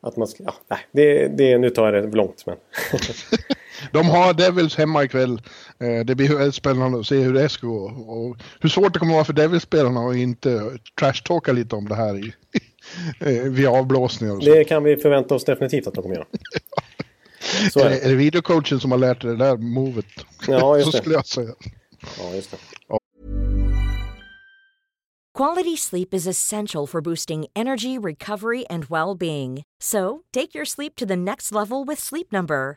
Att man, ja, nej, det, det, nu tar jag det långt men... [LAUGHS] De har Devils hemma ikväll. Eh, det blir väldigt spännande att se hur det ska gå. Och hur svårt det kommer att vara för Devils-spelarna att inte trash-talka lite om det här i, [LAUGHS] vid avblåsningar. Och så. Det kan vi förvänta oss definitivt att de kommer göra. [LAUGHS] Så är, det. är det videocoachen som har lärt dig det där movet? Ja, just [LAUGHS] så skulle jag säga. Ja, just det. Quality sleep is essential for boosting energy, recovery, and well-being. So, take your sleep to the next level with Sleep Number.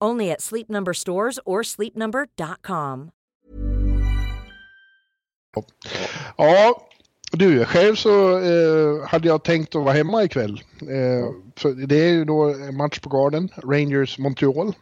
Only at Sleep Number stores or sleepnumber.com. Ja, du, själv så eh, hade jag tänkt att vara hemma ikväll. Eh, för det är ju då match på Garden, Rangers Montreal.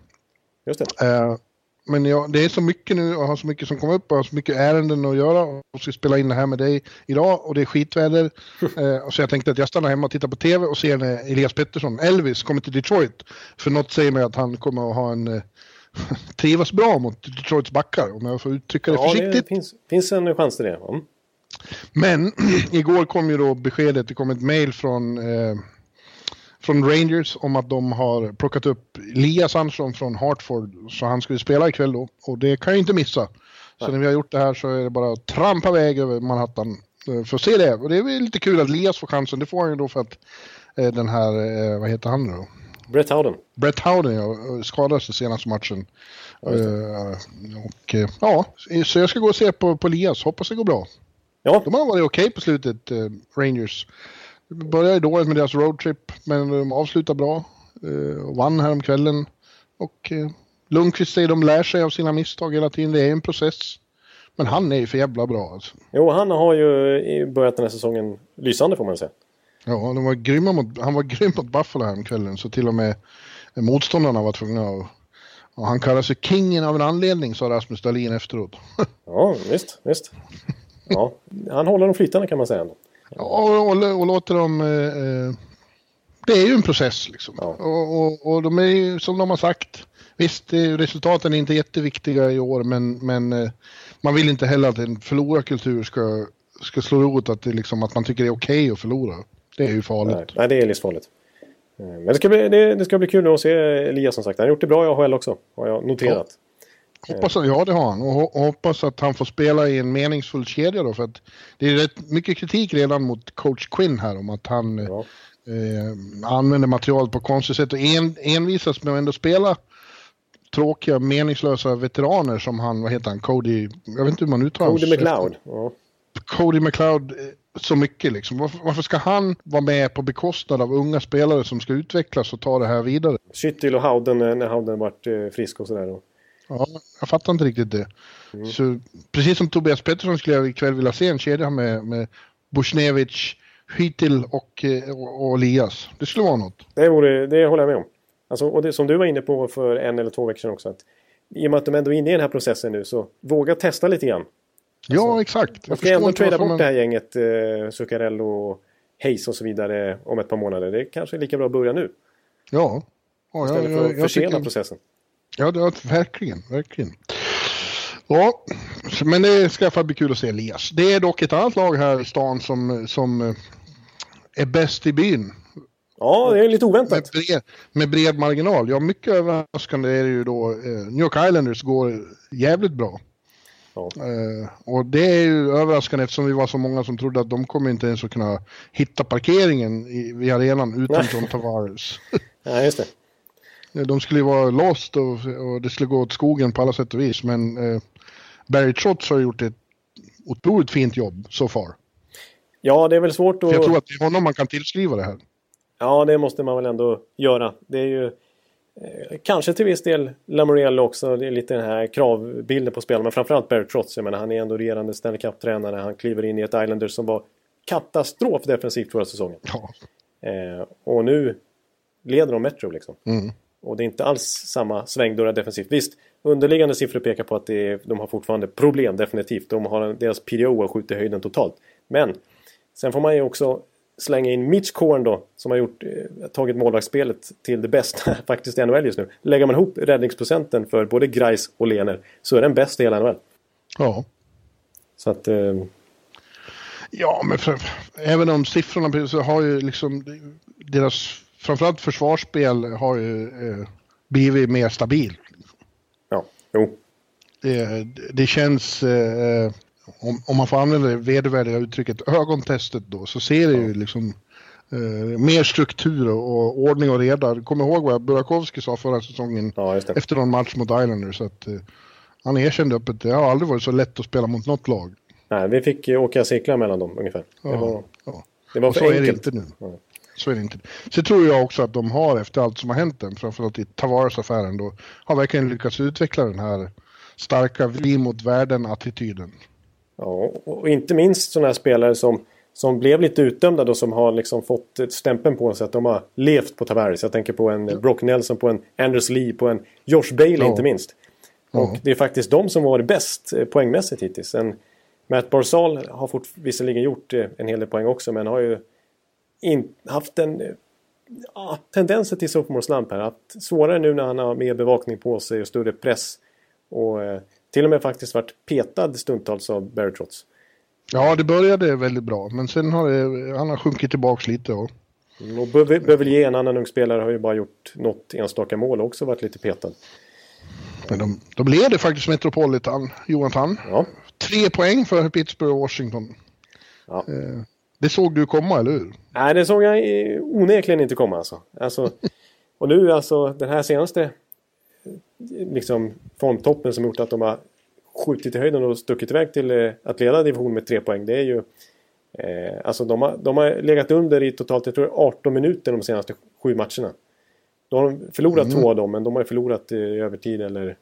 Just det. Eh, men ja, det är så mycket nu och har så mycket som kommer upp och har så mycket ärenden att göra och ska spela in det här med dig idag och det är skitväder. [LAUGHS] eh, så jag tänkte att jag stannar hemma och tittar på tv och ser när Elias Pettersson, Elvis, kommer till Detroit. För något säger mig att han kommer att ha en eh, [LAUGHS] trivas bra mot Detroits backar om jag får uttrycka det ja, försiktigt. Det finns, finns en chans till det. Mm. Men [CLEARS THROAT] igår kom ju då beskedet, det kom ett mail från eh, från Rangers om att de har plockat upp Elias Andersson från Hartford så han skulle spela ikväll då och det kan jag inte missa. Så när vi har gjort det här så är det bara att trampa iväg över Manhattan eh, för att se det. Och det är väl lite kul att Elias får chansen. Det får han ju då för att eh, den här, eh, vad heter han då? Brett Howden. Brett Howden ja, skadades i senaste matchen. Ja, och ja, så jag ska gå och se på, på Elias. Hoppas det går bra. Ja. De har varit okej okay på slutet, Rangers. Började dåligt med deras roadtrip, men de avslutar bra. Eh, vann häromkvällen. Och eh, Lundqvist säger de lär sig av sina misstag hela tiden. Det är en process. Men han är ju för jävla bra alltså. Jo, han har ju börjat den här säsongen lysande får man säga. Ja, de var grymma mot, han var grym mot Buffalo häromkvällen så till och med motståndarna var tvungna att... Och han kallar sig kingen av en anledning, sa Rasmus Dahlin efteråt. [LAUGHS] ja, visst, visst. Ja, han håller dem flytande kan man säga ändå. Och, och, och låter dem... Eh, eh, det är ju en process liksom. Ja. Och, och, och, de är ju som de har sagt. Visst, resultaten är inte jätteviktiga i år men, men eh, man vill inte heller att en förlorarkultur ska, ska slå rot att, det liksom, att man tycker det är okej okay att förlora. Det är ju farligt. Nej, nej det är livsfarligt. Eh, men det ska, bli, det, det, ska bli kul att se Elias som sagt. Han har gjort det bra i AHL också. Har jag noterat. Hoppas att, ja det har han och hoppas att han får spela i en meningsfull kedja då för att det är rätt mycket kritik redan mot coach Quinn här om att han ja. eh, använder materialet på konstigt sätt och en, envisas med att ändå spela tråkiga meningslösa veteraner som han, vad heter han, Cody, jag vet inte hur man uttalar Cody McLeod. Ja. Cody McLeod eh, så mycket liksom. Varför, varför, ska han vara med på bekostnad av unga spelare som ska utvecklas och ta det här vidare? Skyttil och Howden när Howden varit eh, frisk och sådär. Ja, jag fattar inte riktigt det. Mm. Så, precis som Tobias Pettersson skulle jag ikväll vilja se en kedja med, med Bushnevich, Hytil och, eh, och, och Elias. Det skulle vara något. Det, vore, det håller jag med om. Alltså, och det som du var inne på för en eller två veckor sedan också. Att I och med att de ändå är inne i den här processen nu så våga testa lite grann. Alltså, ja, exakt. Jag ska ändå trada bort man... det här gänget eh, Zuccarello, Hayes och så vidare om ett par månader. Det kanske är lika bra att börja nu. Ja. ja Istället för att försena processen. Ja, det var, verkligen, verkligen. Ja, men det ska bli kul att se Elias. Det är dock ett annat lag här i stan som, som eh, är bäst i byn. Ja, det är lite oväntat. Med bred, med bred marginal. Ja, mycket överraskande är det ju då. Eh, New York Islanders går jävligt bra. Ja. Uh, och det är ju överraskande eftersom vi var så många som trodde att de kommer inte ens att kunna hitta parkeringen i, vid arenan utan John Tavares. [LAUGHS] ja, just det. De skulle ju vara lost och, och, det skulle gå åt skogen på alla sätt och vis. Men eh, Barry Trotz har gjort ett otroligt fint jobb so far. Ja, det är väl svårt att... För jag tror att det är honom man kan tillskriva det här. Ja, det måste man väl ändå göra. Det är ju eh, kanske till viss del Lamoriello också. Det är lite den här kravbilden på spelarna. Men framförallt Barry Trotz. Jag menar, han är ändå regerande Stanley Cup-tränare. Han kliver in i ett Islanders som var katastrof defensivt förra säsongen. Ja. Eh, och nu leder de Metro liksom. Mm. Och det är inte alls samma svängdörrar defensivt. Visst, underliggande siffror pekar på att är, de har fortfarande problem definitivt. De har, deras PDO har skjutit höjden totalt. Men sen får man ju också slänga in Mitch Korn då, som har gjort, eh, tagit målvaktsspelet till det bästa [LAUGHS] faktiskt i NHL just nu. Lägger man ihop räddningsprocenten för både Grice och Lener så är den bäst i hela NHL. Ja. Så att... Eh... Ja, men för, även om siffrorna så har ju liksom deras framförallt försvarsspel har ju eh, blivit mer stabilt. Ja, jo. Det, det känns, eh, om, om, man får använda det vedervärdiga uttrycket, ögontestet då, så ser det ja. ju liksom eh, mer struktur och ordning och reda. Kommer ihåg vad Burakovsky sa förra säsongen ja, efter någon match mot Islanders? Att, eh, han erkände öppet, det har aldrig varit så lätt att spela mot något lag. Nej, vi fick åka cirklar mellan dem ungefär. Ja, det var, ja. det var och för så enkelt. är det inte nu. Ja. Så är det inte. Så tror jag också att de har, efter allt som har hänt den, framförallt i Tavares-affären, då har verkligen lyckats utveckla den här starka vi mot världen-attityden. Ja, och inte minst sådana här spelare som, som blev lite utdömda då, som har liksom fått ett stämpeln på sig att de har levt på Tavares. Jag tänker på en Brock Nelson, på en Anders Lee, på en Josh Bailey ja. inte minst. Och ja. det är faktiskt de som varit bäst poängmässigt hittills. En Matt Barzal har fort, visserligen gjort en hel del poäng också, men har ju in, haft en ja, tendenser till sophomore slump här. Att svårare nu när han har mer bevakning på sig och större press. Och eh, till och med faktiskt varit petad stundtals av Barry Trotz. Ja, det började väldigt bra, men sen har det, han har sjunkit tillbaks lite. Och... Mm, och Bövelier, en annan ung spelare, har ju bara gjort något enstaka mål och också varit lite petad. Men de, de leder faktiskt Metropolitan, Jonathan. Ja. Tre poäng för Pittsburgh och Washington. Ja. Eh, det såg du komma, eller hur? Nej, det såg jag onekligen inte komma alltså. alltså och nu alltså den här senaste liksom formtoppen som gjort att de har skjutit i höjden och stuckit iväg till eh, att leda division med tre poäng. Det är ju... Eh, alltså de har, de har legat under i totalt jag tror 18 minuter de senaste sju matcherna. Då har de förlorat mm. två av dem men de har förlorat i övertid eller,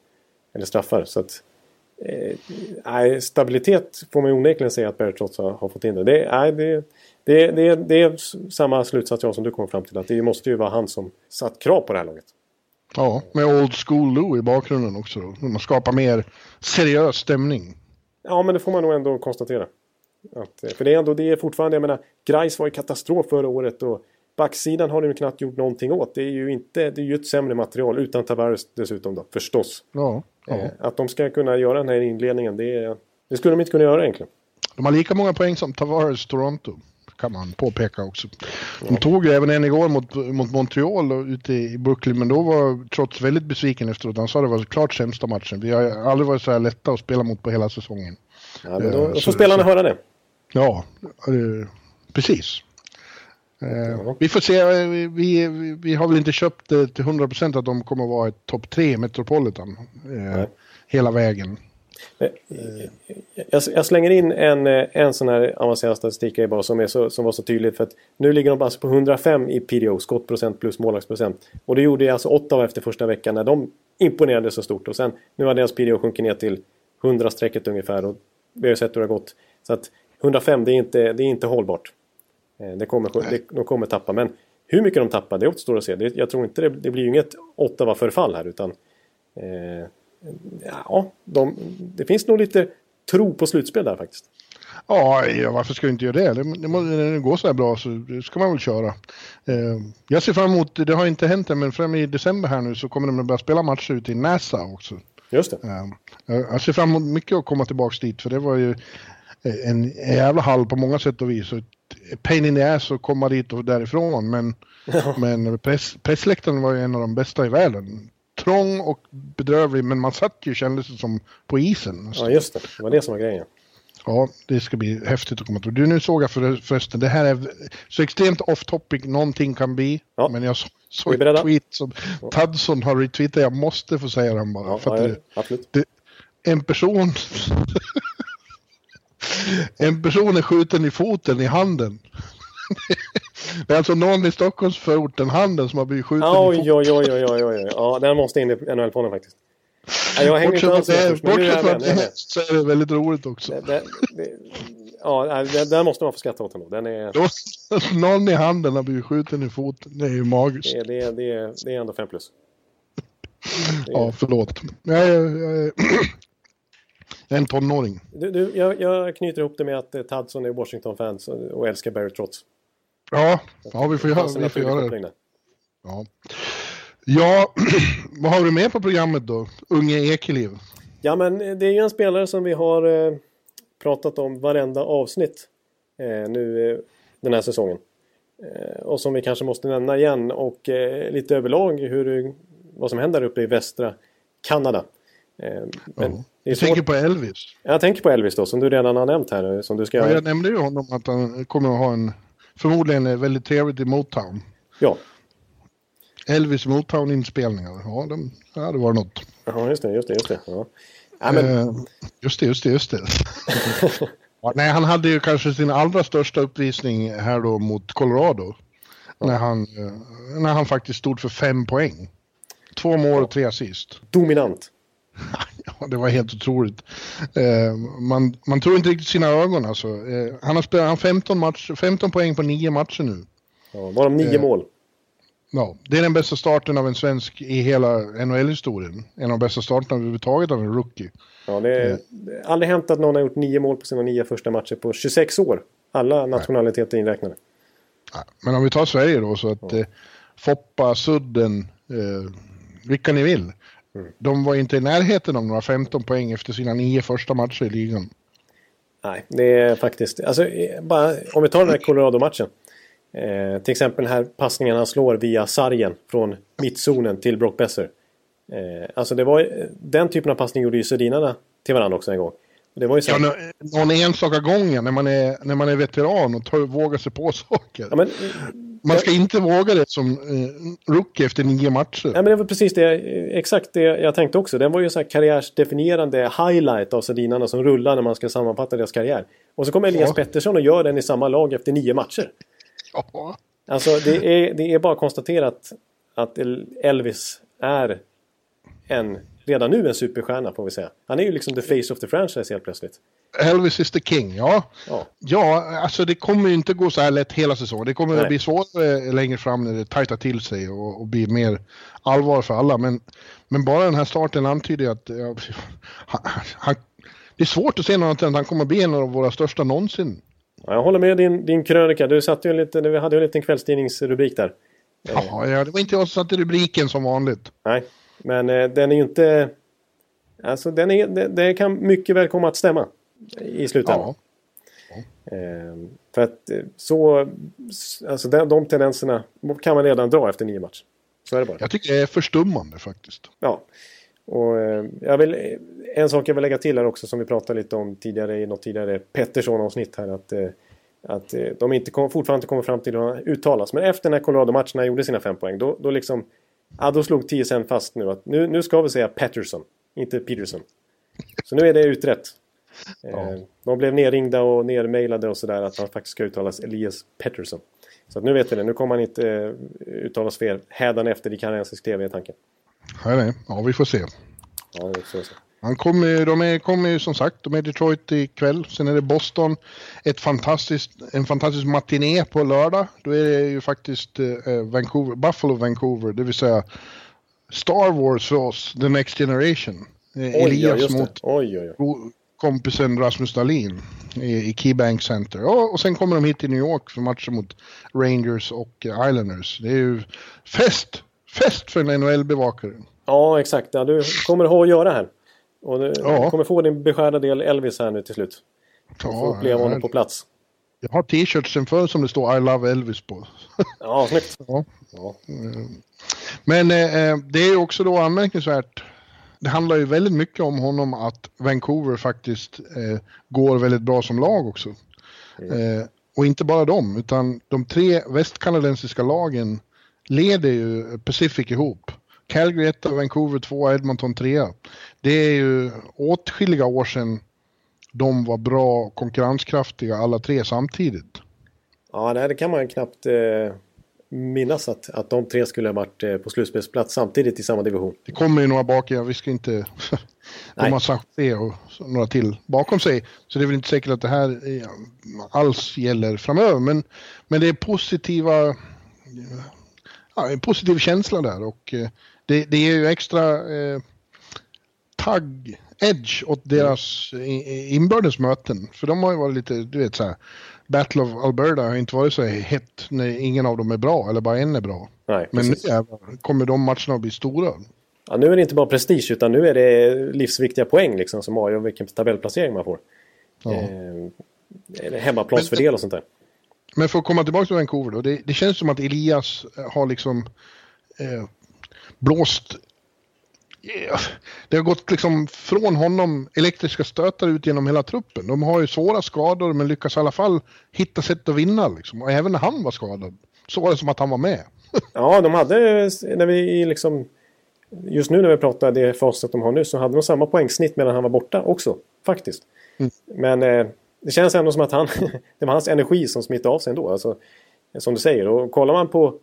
eller straffar. Så att, eh, stabilitet får man onekligen säga att Barrett trots har, har fått in det. Det, nej, det, det, det, det är samma slutsats jag som du kom fram till. Att det måste ju vara han som satt krav på det här laget. Ja, med Old School Lou i bakgrunden också. Man skapar mer seriös stämning. Ja, men det får man nog ändå konstatera. Att, för det är ändå, det är fortfarande, jag menar, Grice var ju katastrof förra året och backsidan har de ju knappt gjort någonting åt. Det är ju inte, det är ju ett sämre material utan Tavares dessutom då, förstås. Ja, ja. Eh, att de ska kunna göra den här inledningen, det, det skulle de inte kunna göra egentligen. De har lika många poäng som Tavares Toronto kan man påpeka också. De tog ju även en igår mot, mot Montreal ute i Brooklyn, men då var trots väldigt besviken efteråt. Han sa det var klart sämsta matchen. Vi har aldrig varit så här lätta att spela mot på hela säsongen. Ja, men då, då får spelarna höra det. Ja, eh, precis. Eh, vi får se, vi, vi, vi, har väl inte köpt det till 100% att de kommer att vara ett topp 3 Metropolitan eh, hela vägen. Jag, jag, slänger in en, en sån här avancerad statistik bara som, är så, som var så tydlig. För att nu ligger de alltså på 105 i PDO, skottprocent plus målvaktsprocent. Och det gjorde alltså Ottawa efter första veckan när de imponerade så stort. Och sen nu har deras PDO sjunkit ner till 100-strecket ungefär. Och vi har sett hur det har gått. Så att 105 det är inte, det är inte hållbart. Eh, det kommer, det, de kommer tappa. Men hur mycket de tappar det återstår att se. Det, jag tror inte det, det blir ju inget Ottawa-förfall här utan eh, ja, de, det finns nog lite tro på slutspel där faktiskt. Ja, varför ska du inte göra det? det, det när det går så här bra så ska man väl köra. Eh, jag ser fram emot, det har inte hänt än, men fram i december här nu så kommer de att börja spela matcher ute i NASA också. Just det. Eh, jag ser fram emot mycket att komma tillbaka dit, för det var ju en jävla hall på många sätt och vis. Pain in the ass att komma dit och därifrån, men, [LAUGHS] ja. men press, pressläktaren var ju en av de bästa i världen trång och bedrövlig, men man satt ju kändes det som på isen. Ja, just det. Det var det som var grejen. Ja, det ska bli häftigt att komma till. Du, nu såg jag för, förresten, det här är så extremt off topic någonting kan bli. Ja. Men jag såg en tweet som. Tadson har retweetat, jag måste få säga den bara. Ja, för ja, det. Det, en person... [LAUGHS] en person är skjuten i foten, i handen. [LAUGHS] Det är alltså någon i Stockholmsförorten, Handen, som har blivit skjuten oj, i oj, oj, oj, oj, oj. Ja, den måste in i NHL-podden faktiskt. Ja, jag hänger bortsett inte alls med Bortsett från det [LAUGHS] så är det väldigt roligt också. Det, det, det, ja, där måste man få skratta åt ändå. Den är... [LAUGHS] Någon i handen har blivit skjuten i foten. Det är ju magiskt. Det, det, det, det är ändå fem plus. ja, förlåt. Jag är, jag [CLEARS THROAT] jag är en tonåring. Du, du, jag, jag knyter ihop det med att eh, Tadson är Washington-fans och, älskar Barry Trotz. Ja, ja vi får göra, vi får göra det. Ja. ja, [CLEARS THROAT] vad har du med på programmet då? Unge Ekeliv? Ja, men det är ju en spelare som vi har eh, pratat om varenda avsnitt eh, nu eh, den här säsongen. Eh, och som vi kanske måste nämna igen och eh, lite överlag hur, vad som händer uppe i västra Kanada. Eh, men Du tänker på Elvis? Jag tänker på Elvis då, som du redan har nämnt här. Som du ska... Ja, jag nämnde ju honom att han kommer att ha en, förmodligen väldigt trevligt i Motown. Ja. Elvis Motown-inspelningar, ja, de, ja det var något. Ja, just det, just det, just det. Ja. Ja, men... eh, just det, just det, just det. [LAUGHS] ja, nej, han hade ju kanske sin allra största uppvisning här då mot Colorado. När, han, eh, när han faktiskt stod för fem poäng. Två mål och tre assist. Dominant. [LAUGHS] ja, det var helt otroligt. Eh, man, man tror inte riktigt sina ögon alltså. Eh, han har spelat 15, match, 15 poäng på nio matcher nu. Ja, var de nio eh, mål? Ja, det är den bästa starten av en svensk i hela NHL-historien. En av de bästa starterna överhuvudtaget av en rookie. Ja, det är eh. aldrig hänt att någon har gjort nio mål på sina nio första matcher på 26 år. Alla nationaliteter inräknade. Ja, men om vi tar Sverige då så att ja. eh, Foppa, Sudden, eh, vilka ni vill. Mm. De var inte i närheten av några 15 poäng efter sina nio första matcher i ligan. Nej, det är faktiskt... Alltså, eh, bara, om vi tar den här Colorado-matchen. Eh, till exempel den här passningen han slår via sargen från mittzonen till Brock Besser. Eh, alltså det var den typen av passning gjorde ju Sedinarna till varandra också en gång. Det var ju så ja, någon enstaka gång när man är, när man är veteran och tar, vågar sig på saker. Ja, men, man ska inte våga det som eh, rookie efter nio matcher. Ja, men det var precis det, exakt det jag tänkte också. Den var ju så här karriärsdefinierande highlight av Sedinarna som rullar när man ska sammanfatta deras karriär. Och så kommer Elias ja. Pettersson och gör den i samma lag efter nio matcher. Ja. Alltså det är, det är bara konstaterat att Elvis är en, redan nu en superstjärna får vi säga. Han är ju liksom the face of the franchise helt plötsligt. Elvis is the king, ja. Ja, ja alltså det kommer ju inte gå så här lätt hela säsongen. Det kommer Nej. att bli svårare längre fram när det tajtar till sig och, och blir mer allvar för alla. Men, men bara den här starten antyder att ja, [LAUGHS] han, han, det är svårt att se något annat än att han kommer att bli en av våra största någonsin. Ja, jag håller med din, din krönika. Du satte ju en liten, vi hade ju en liten kvällstidningsrubrik där. Ja, ja, det var inte jag som satte rubriken som vanligt. Nej, men eh, den är ju inte... Alltså den är, det, det, kan mycket väl komma att stämma i slutändan. Ja. Eh, för att eh, så... Alltså de, de tendenserna kan man redan dra efter nio matcher. Så är det bara. Jag tycker det är förstummande faktiskt. Ja. Och eh, jag vill, en sak jag vill lägga till här också som vi pratade lite om tidigare i något tidigare Pettersson-avsnitt här. Att, eh, att de inte kom, fortfarande inte kommer fram till hur de uttalas. Men efter när Colorado-matcherna gjorde sina fem poäng. Då, då, liksom, ja, då slog TSN fast nu att nu, nu ska vi säga Pettersson. Inte Peterson. Så nu är det utrett. Ja. De blev nerringda och nermailade och sådär att han faktiskt ska uttalas Elias Pettersson. Så att nu vet vi det. Nu kommer han inte uttalas fel hädanefter i kanadensisk TV är tanken. Nej, nej. Ja, vi får se. Ja, det får se. Han kommer, de är, kommer ju som sagt, de är Detroit ikväll. Sen är det Boston. Ett fantastiskt, en fantastisk matiné på lördag. Då är det ju faktiskt eh, Vancouver, Buffalo Vancouver, det vill säga Star Wars för oss, The Next Generation. Eh, oj, Elias ja, mot oj, oj, kompisen Rasmus Dahlin i, i Keybank Center. Ja, och sen kommer de hit till New York för matcher mot Rangers och Islanders. Det är ju fest! Fest för en NHL-bevakare. Ja, exakt. Ja, du kommer ha att göra här. Och du ja. kommer få din beskärda del Elvis här nu till slut. Du får ja, uppleva honom på plats. Jag har t-shirtsen för som det står I love Elvis på. [LAUGHS] Ja, snyggt. Ja. ja. Men eh, det är också då anmärkningsvärt. Det handlar ju väldigt mycket om honom att Vancouver faktiskt eh, går väldigt bra som lag också. Mm. Eh, och inte bara dem, utan de tre västkanadensiska lagen leder ju Pacific ihop. Calgary 1, Vancouver 2, Edmonton 3. Det är ju åtskilliga år sedan de var bra och konkurrenskraftiga alla tre samtidigt. Ja, det kan man knappt eh, minnas att, att de tre skulle ha varit eh, på slutspelsplats samtidigt i samma division. Det kommer ju några bak, ja, vi ska inte... de har det och några till bakom sig. Så det är väl inte säkert att det här alls gäller framöver. Men, men det är positiva ja, en positiv känsla där och eh, det, det är ju extra eh, tagg, edge åt deras inbördes möten. För de har ju varit lite, du vet så här, Battle of Alberta har inte varit så hett när ingen av dem är bra, eller bara en är bra. Nej, Men nu jävlar, kommer de matcherna att bli stora. Ja, nu är det inte bara prestige utan nu är det livsviktiga poäng liksom som avgör vilken tabellplacering man får. Ja. Eh, hemmaplansfördel och sånt där. Men för att komma tillbaka till Vancouver då. Det, det känns som att Elias har liksom eh, blåst det har gått liksom från honom elektriska stötar ut genom hela truppen. De har ju svåra skador men lyckas i alla fall hitta sätt att vinna. Liksom. Och även när han var skadad så var det som att han var med. [LAUGHS] ja, de hade när vi liksom... Just nu när vi pratar det facit de har nu så hade de samma poängsnitt medan han var borta också. Faktiskt. Mm. Men eh, det känns ändå som att han... [LAUGHS] det var hans energi som smittade av sig ändå. Alltså, som du säger. Och kollar man på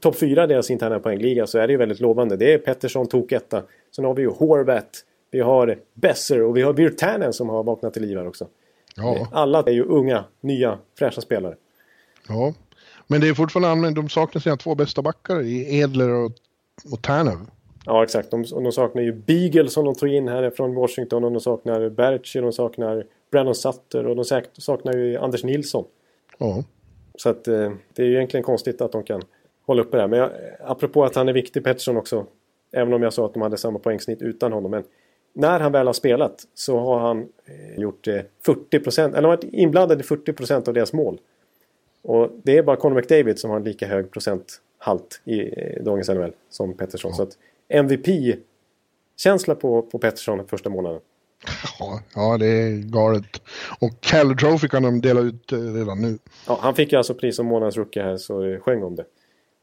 topp fyra i deras interna poängliga så är det ju väldigt lovande. Det är Pettersson, tok etta. Sen har vi ju Horvat, vi har Besser och vi har Virtanen som har vaknat till liv här också. Ja. Alla är ju unga, nya, fräscha spelare. Ja, men det är fortfarande använt. De saknar sina två bästa backar i Edler och, och Tanev. Ja, exakt. De, de saknar ju Beagle som de tog in här från Washington och de saknar Berchi, de saknar Brandon Sutter och de saknar ju Anders Nilsson. Ja. Så att eh, det är ju egentligen konstigt att de kan hålla uppe det här. Men jag, apropå att han är viktig, Pettersson också. Även om jag sa att de hade samma poängsnitt utan honom. Men när han väl har spelat så har han eh, gjort eh, 40% eller varit inblandad i 40% av deras mål. Och det är bara Conor McDavid som har en lika hög procenthalt i dagens NHL som Pettersson. Ja. Så att MVP-känsla på, på Pettersson första månaden. Ja, ja, det är galet. Och Cal Trophy kan de dela ut eh, redan nu. Ja, han fick ju alltså pris som månadens rookie här så sjöng om det.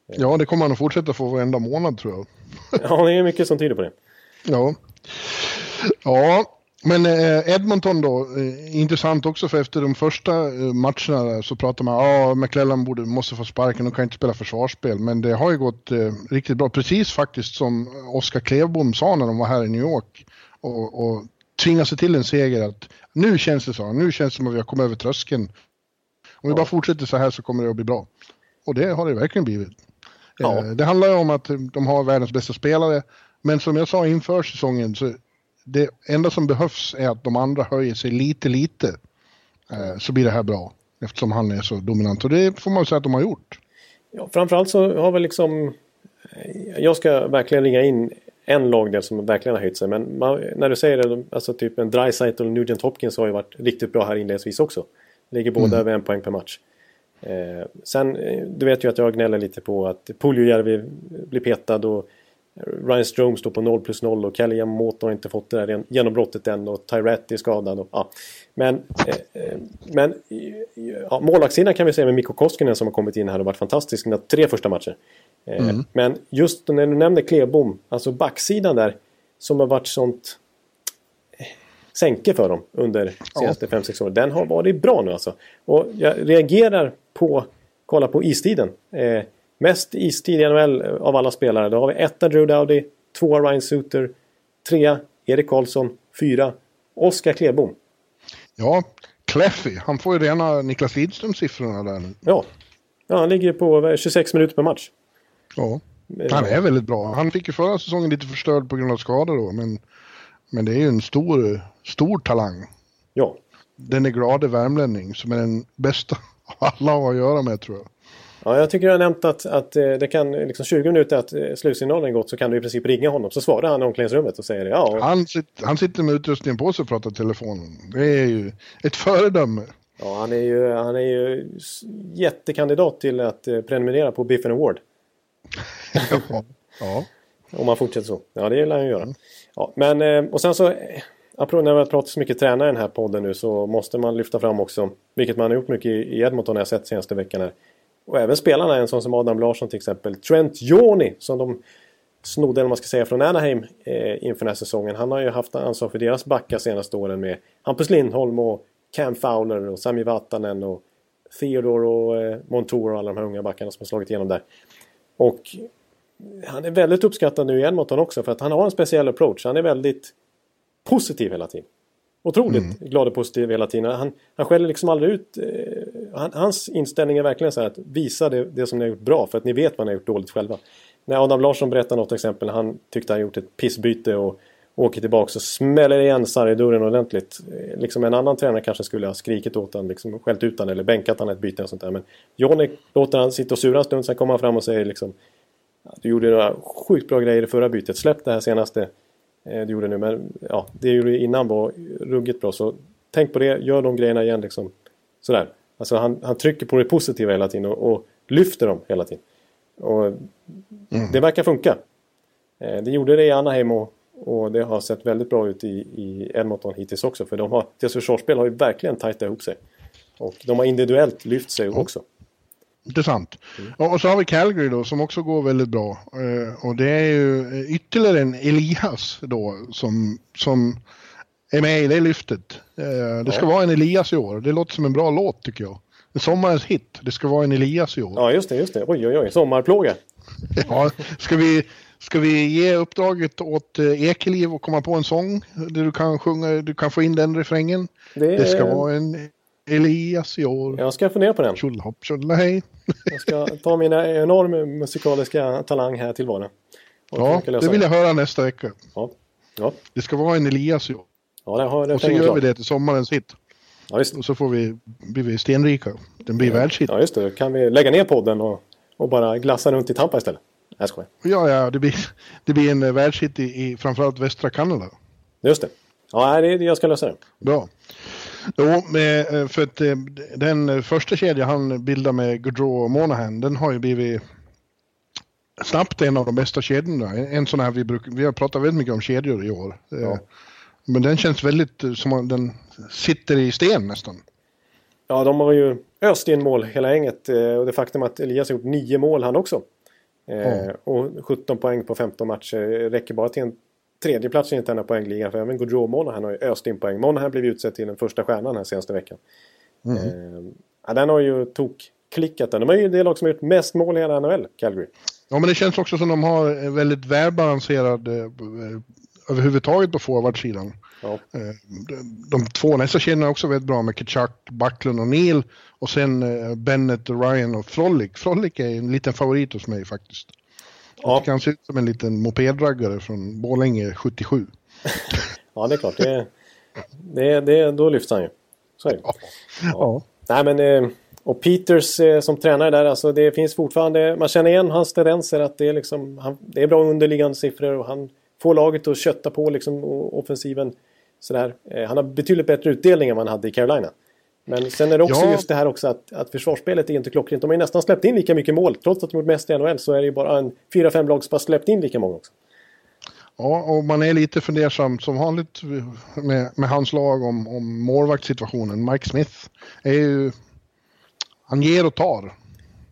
Ja, det kommer han att fortsätta få varenda månad tror jag. [LAUGHS] ja, det är mycket som tyder på det. Ja. Ja, men eh, Edmonton då, eh, intressant också för efter de första matcherna så pratar man ja, ah, McClellan borde, måste få sparken, de kan inte spela försvarsspel. Men det har ju gått riktigt bra, precis faktiskt som Oskar Klevbom sa när de var här i New York. Och, och tvinga sig till en seger att nu känns det så, nu känns det som att vi har kommit över tröskeln. Om vi ja. bara fortsätter så här så kommer det att bli bra. Och det har det verkligen blivit. Ja. Eh, det handlar ju om att de har världens bästa spelare. Men som jag sa inför säsongen så det enda som behövs är att de andra höjer sig lite, lite. Eh, så blir det här bra. Eftersom han är så dominant. Och det får man säga att de har gjort. Ja, framförallt så har väl liksom... Eh, jag ska verkligen ringa in en lagdel som verkligen har höjt sig. Men man, när du säger det, alltså typ en Dreisaitl och Nugent Hopkins har ju varit riktigt bra här inledningsvis också. Ligger båda mm. över en poäng per match. Eh, sen, eh, du vet ju att jag gnäller lite på att Puljujärvi blir petad och Ryan Strome står på 0 plus 0 och Kalle Yamamoto har inte fått det där genombrottet än och Tyrett är skadad. Och, ja. Men, eh, eh men ja, målvaktssidan kan vi säga med Mikko Koskinen som har kommit in här och varit fantastisk sina tre första matcher. Eh, mm. Men just när du nämnde Klebom, alltså backsidan där som har varit sånt sänke för dem under de senaste 5-6 åren. Den har varit bra nu alltså. Och jag reagerar på, kolla på istiden. Eh, mest istid i NHL av alla spelare. Då har vi etta Drew Dowdy, tvåa Ryan Suter, trea Erik Karlsson, fyra Oskar Klebom. Ja, Cleffy. Han får ju rena Niklas Lidström-siffrorna där nu. Ja. ja, han ligger på 26 minuter per match. Ja, han är väldigt bra. Han fick ju förra säsongen lite förstörd på grund av skador då, men, men det är ju en stor, stor talang. Ja. Den är glade värmlänning som är den bästa [LAUGHS] alla att göra med tror jag. Ja, jag tycker jag har nämnt att, att eh, det kan liksom 20 minuter att eh, slutsignalen gått så kan du i princip ringa honom. Så svarar han i omklädningsrummet och säger ja. Han, sitter, han sitter med utrustningen på sig och pratar telefonen. Det är ju ett föredöme. Ja, han är ju, han är ju jättekandidat till att eh, prenumerera på Biffen Award. ja. ja. Om man fortsätter så. Ja, det lär han göra. Mm. Ja, men och sen så Apropå när vi har pratat så mycket tränare i den här podden nu så måste man lyfta fram också, vilket man har gjort mycket i Edmonton har jag sett senaste veckan här. Och även spelarna, en sån som Adam Larsson till exempel. Trent Joni som de snodde, eller man ska säga, från Anaheim eh, inför den här säsongen. Han har ju haft ansvar för deras backar senaste åren med Hampus Lindholm och Cam Fowler och Sami Vatanen och Theodore och eh, Montour och alla de här unga backarna som har slagit igenom där. Och han är väldigt uppskattad nu i Edmonton också för att han har en speciell approach. Han är väldigt positiv hela tiden. Otroligt mm. glad och positiv hela tiden. Han, han skäller liksom aldrig ut. Eh, han, hans inställning är verkligen så här att visa det, det som ni har gjort bra för att ni vet vad ni har gjort dåligt själva. när Adam Larsson berättar något exempel, han tyckte han gjort ett pissbyte och åker tillbaka och smäller igen sargdörren ordentligt. Eh, liksom en annan tränare kanske skulle ha skrikit åt honom, liksom skällt ut honom eller bänkat honom ett byte och sånt där. Men Johnny låter han sitta och sura en stund, sen kommer han fram och säger liksom Du gjorde några sjukt bra grejer i förra bytet, släpp det här senaste eh, du gjorde nu. Men ja, det du gjorde innan var ruggigt bra. Så tänk på det, gör de grejerna igen liksom. Sådär. Alltså han, han trycker på det positiva hela tiden och, och lyfter dem hela tiden. Och mm. Det verkar funka. Eh, det gjorde det i Anaheim och, och det har sett väldigt bra ut i, i Edmonton hittills också. För de har, deras försvarsspel har ju verkligen tajtat ihop sig. Och de har individuellt lyft sig mm. också. Intressant. Mm. Och så har vi Calgary då som också går väldigt bra. Eh, och det är ju ytterligare en Elias då som, som är med i det lyftet. Eh, det ska ja. vara en Elias i år. Det låter som en bra låt tycker jag. Sommarens hit. Det ska vara en Elias i år. Ja, just det. Just det. Oj, oj, oj. Sommarplåga. [LAUGHS] ja, ska vi, ska vi ge uppdraget åt eh, Ekeliv och komma på en sång där du kan sjunga, du kan få in den refrängen? Det, det ska vara en Elias i år. Jag ska fundera på den. Tjolahopp tjolahej. [LAUGHS] Jag ska ta mina enorma musikaliska talang här till vara. Ja, det vill jag höra nästa vecka. Ja. Ja. Det ska vara en Elias i år. Ja, det har, det och så gör klart. vi det till sommarens hit. Ja, och så får vi, blir vi stenrika. Den blir ja. världshit. Ja, just det. Kan vi lägga ner podden och, och bara glassa runt i Tampa istället? Jag skojar. Ja, ja. Det blir, det blir en världshit i, i framförallt västra Kanada. Just det. Ja, det, jag ska lösa det. Bra. Jo, eh, för att eh, den första kedjan han bildar med Gaudreau och Monahan, den har ju blivit snabbt en av de bästa kedjorna. En sån här vi, bruk, vi har pratat väldigt mycket om kedjor i år. Eh, ja. Men den känns väldigt som att den sitter i sten nästan. Ja, de har ju öst in mål hela gänget. Och det faktum att Elias har gjort nio mål han också. Ja. Och 17 poäng på 15 matcher räcker bara till en tredje plats i interna poängligan. För även Gaudreau Monahan har ju öst in poäng. Monahan blev utsedd till den första stjärnan här senaste veckan. Mm. Eh, ja, den har ju tok klickat den. De är ju det lag som har gjort mest mål i hela NHL, Calgary. Ja, men det känns också som de har väldigt välbalanserad eh, överhuvudtaget på forwardsidan. Ja. Eh, de, de två nästa är också väldigt bra med Kachuk, Backlund och Neil. Och sen eh, Bennett, Ryan och Frolic. Frolic är en liten favorit hos mig faktiskt. Ja. Han ser ut som en liten mopedraggare från Borlänge 77. [LAUGHS] ja, det är klart. Det, det, det, då lyfts han ju. Så är det. Ja. ja. Nej, men, eh, och Peters som tränare där, alltså det finns fortfarande... Man känner igen hans tendenser att det är, liksom, han, det är bra underliggande siffror och han får laget att kötta på liksom, offensiven. Sådär. Eh, han har betydligt bättre utdelning än man hade i Carolina. Men sen är det också ja. just det här också att, att försvarsspelet är inte klockrent. De har ju nästan släppt in lika mycket mål. Trots att de gjort mest i NHL så är det ju bara en 4-5 lag som har släppt in lika många också. Ja, och man är lite fundersam som vanligt med, med hans lag om, om målvaktssituationen. Mike Smith är ju... Han ger och tar.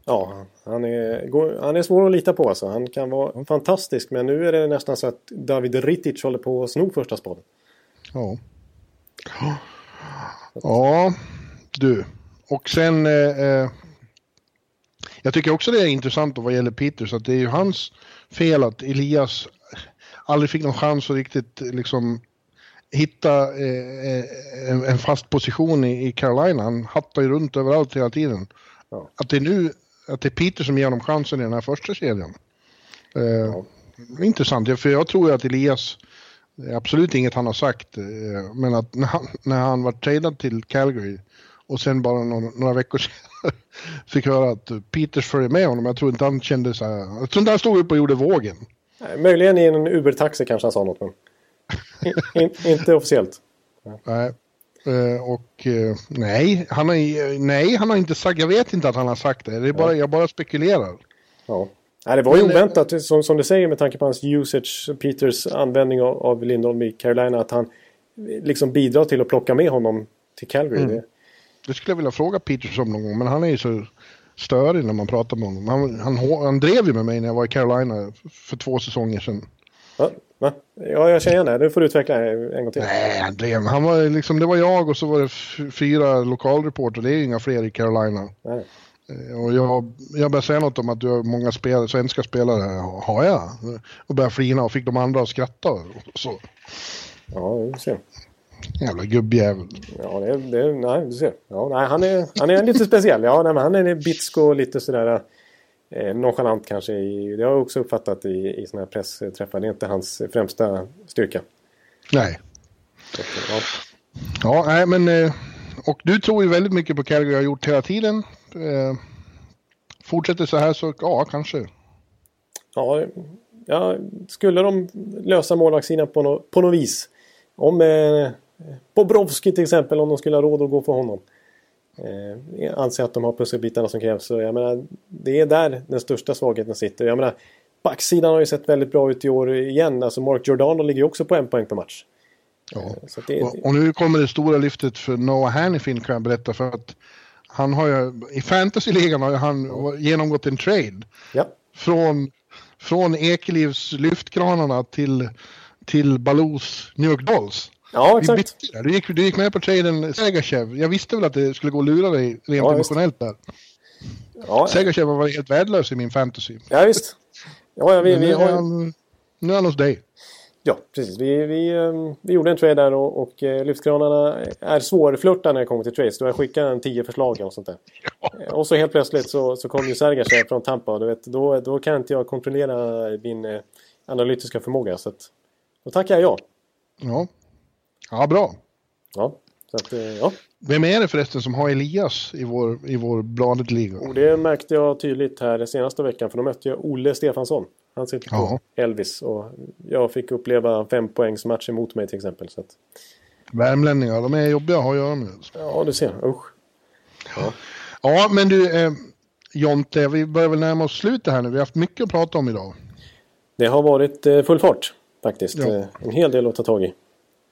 Ja, han är, han är svår att lita på alltså. Han kan vara fantastisk men nu är det nästan så att David Ritic håller på att sno första spaden. Ja. Ja, du. Och sen... Eh, eh, jag tycker också det är intressant vad gäller Peters att det är ju hans fel att Elias aldrig fick någon chans att riktigt liksom hitta eh, eh en, en, fast position i, i, Carolina. Han hattar ju runt överallt hela tiden. Ja. Att det är nu att det är Peter som ger honom chansen i den här första kedjan. Eh, ja. Intressant, för jag tror ju att Elias det är absolut inget han har sagt, eh, men att när han, när han var tradad till Calgary och sen bara några, några veckor [LAUGHS] senare fick höra att Peters följer med honom. Jag tror inte han kände så här, jag tror inte han stod upp och gjorde vågen. Nej, möjligen i en Uber-taxi kanske han sa något, men in, inte officiellt. Nej. Och eh, nej han, har, nej, han har inte sagt, jag vet inte att han har sagt det. det är bara, jag bara spekulerar. Ja. Nej, det var ju Men, oväntat, som, som du säger med tanke på hans usage, Peters användning av, av Lindholm i Carolina, att han liksom bidrar till att plocka med honom till Calgary. Mm. Det. det skulle jag vilja fråga Peters om någon gång, men han är ju så störig när man pratar med honom. Han, han, han drev ju med mig när jag var i Carolina för två säsonger sedan. Ja, va? ja jag känner igen det. Nu får du utveckla en gång till. Nej, han drev. Han var liksom, det var jag och så var det fyra lokalreporter. Det är inga fler i Carolina. Nej. Eh, och jag, jag började säga något om att du har många spel, svenska spelare. Har jag? Och började flina och fick de andra att skratta. Så. Ja, du ser. Jävla gubbjävel. Ja, det, det, nej, du ser. Ja, nej, han, är, han är lite speciell. Ja, nej, han är bitsk och lite sådär... eh, nonchalant kanske. I, det har jag också uppfattat i, i sådana här pressträffar. Det är inte hans främsta styrka. Nej. Ja. Ja, nej men... Eh, och du tror ju väldigt mycket på Calgary har gjort hela tiden. Eh, fortsätter så här så, ja, kanske. Ja, ja, skulle de lösa målvaktssidan på, no, på något vis. Om eh, Bobrovski till exempel, om de skulle ha råd att gå för honom. Eh, anser att de har pusselbitarna som krävs. Så jag menar, det är där den största svagheten sitter. Jag menar, backsidan har ju sett väldigt bra ut i år igen. Alltså Mark Giordano ligger ju också på en poäng per match. Ja. Eh, det, och, och, nu kommer det stora lyftet för Noah Hannifin kan jag berätta för att han har ju, i fantasyligan har ju han genomgått en trade. Ja. Från, från Ekelivs lyftkranarna till, till Balus New York Dolls. Ja, exakt. Du gick, du gick med på traden Segashev. Jag visste väl att det skulle gå att lura dig rent ja, emotionellt där. Ja, Segashev var helt värdelös i min fantasy. Ja, visst. Ja, ja, vi, vi har... han, nu är han hos dig. Ja, precis. Vi, vi, ehm, vi gjorde en trade där och, och eh, lyftkranarna är svårflörta när det kommer till trades. Du har skickat en tio förslag och sånt där. Ja. Och så helt plötsligt så, så kom ju Sergachev från Tampa. Du vet, då, då kan inte jag kontrollera din eh, analytiska förmåga. Så att, då tackar jag ja. Ja, ja bra. Ja, att, ja. Vem är det förresten som har Elias i vår, i vår Bladet-liga? Och det märkte jag tydligt här senaste veckan för då mötte jag Olle Stefansson. Han sitter på ja. Elvis och jag fick uppleva fem poängs match emot mig till exempel. Så att... Värmlänningar, de är jobbiga att ha att göra med. Ja, du ser. Usch. Ja, ja men du eh, Jonte, vi börjar väl närma oss slutet här nu. Vi har haft mycket att prata om idag. Det har varit eh, full fart faktiskt. Ja. Eh, en hel del att ta tag i.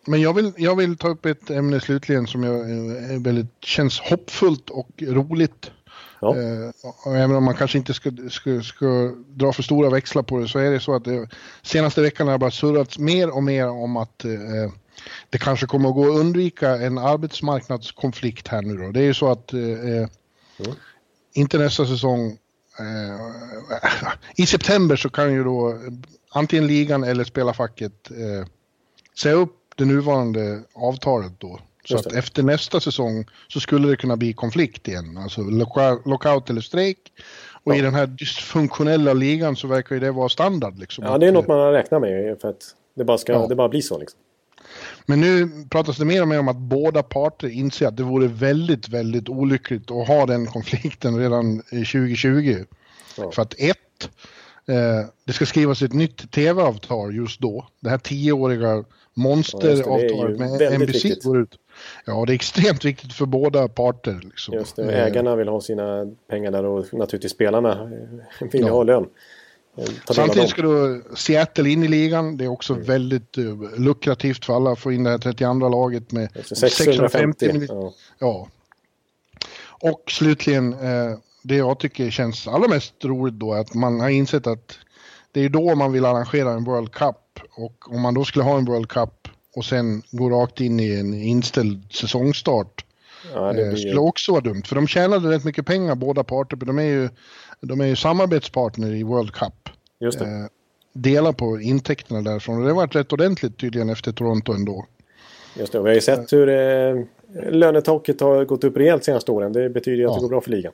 Men jag vill, jag vill ta upp ett ämne slutligen som jag, är väldigt, känns hoppfullt och roligt. Ja. Eh, även om man kanske inte ska, ska, ska, dra för stora växlar på det så är det så att det, senaste veckan har det bara surrats mer och mer om att eh, det kanske kommer att gå att undvika en arbetsmarknadskonflikt här nu då. Det är ju så att eh, mm. inte nästa säsong eh, i september så kan ju då antingen ligan eller spelarfacket eh, säga upp det nuvarande avtalet då. Så att efter nästa säsong så skulle det kunna bli konflikt igen, alltså lockout eller strejk. Och ja. i den här dysfunktionella ligan så verkar ju det vara standard. Liksom. Ja, det är något man har räknat med för att det bara, ska, ja. det bara blir så. Liksom. Men nu pratas det mer och mer om att båda parter inser att det vore väldigt, väldigt olyckligt att ha den konflikten redan 2020. Ja. För att ett, eh, det ska skrivas ett nytt tv-avtal just då. Det här tioåriga monsteravtalet ja, med NBC viktigt. går ut. Ja, det är extremt viktigt för båda parter. Liksom. Just det, ägarna vill ha sina pengar där och naturligtvis spelarna vill ja. ha lön. Eh, Samtidigt ska du Seattle in i ligan. Det är också mm. väldigt uh, lukrativt för alla att få in det här 32 laget med 650 miljoner. Ja. ja. Och slutligen, uh, det jag tycker känns allra mest roligt då är att man har insett att det är då man vill arrangera en World Cup. Och om man då skulle ha en World Cup och sen gå rakt in i en inställd säsongstart. Ja, det eh, skulle också vara dumt, för de tjänade rätt mycket pengar båda parter, de är ju, de är ju samarbetspartner i World Cup. Just det. Eh, delar på intäkterna därifrån och det har varit rätt ordentligt tydligen efter Toronto ändå. Just det, och vi har ju sett hur eh, lönetaket har gått upp rejält senaste åren. Det betyder ju att ja. det går bra för ligan.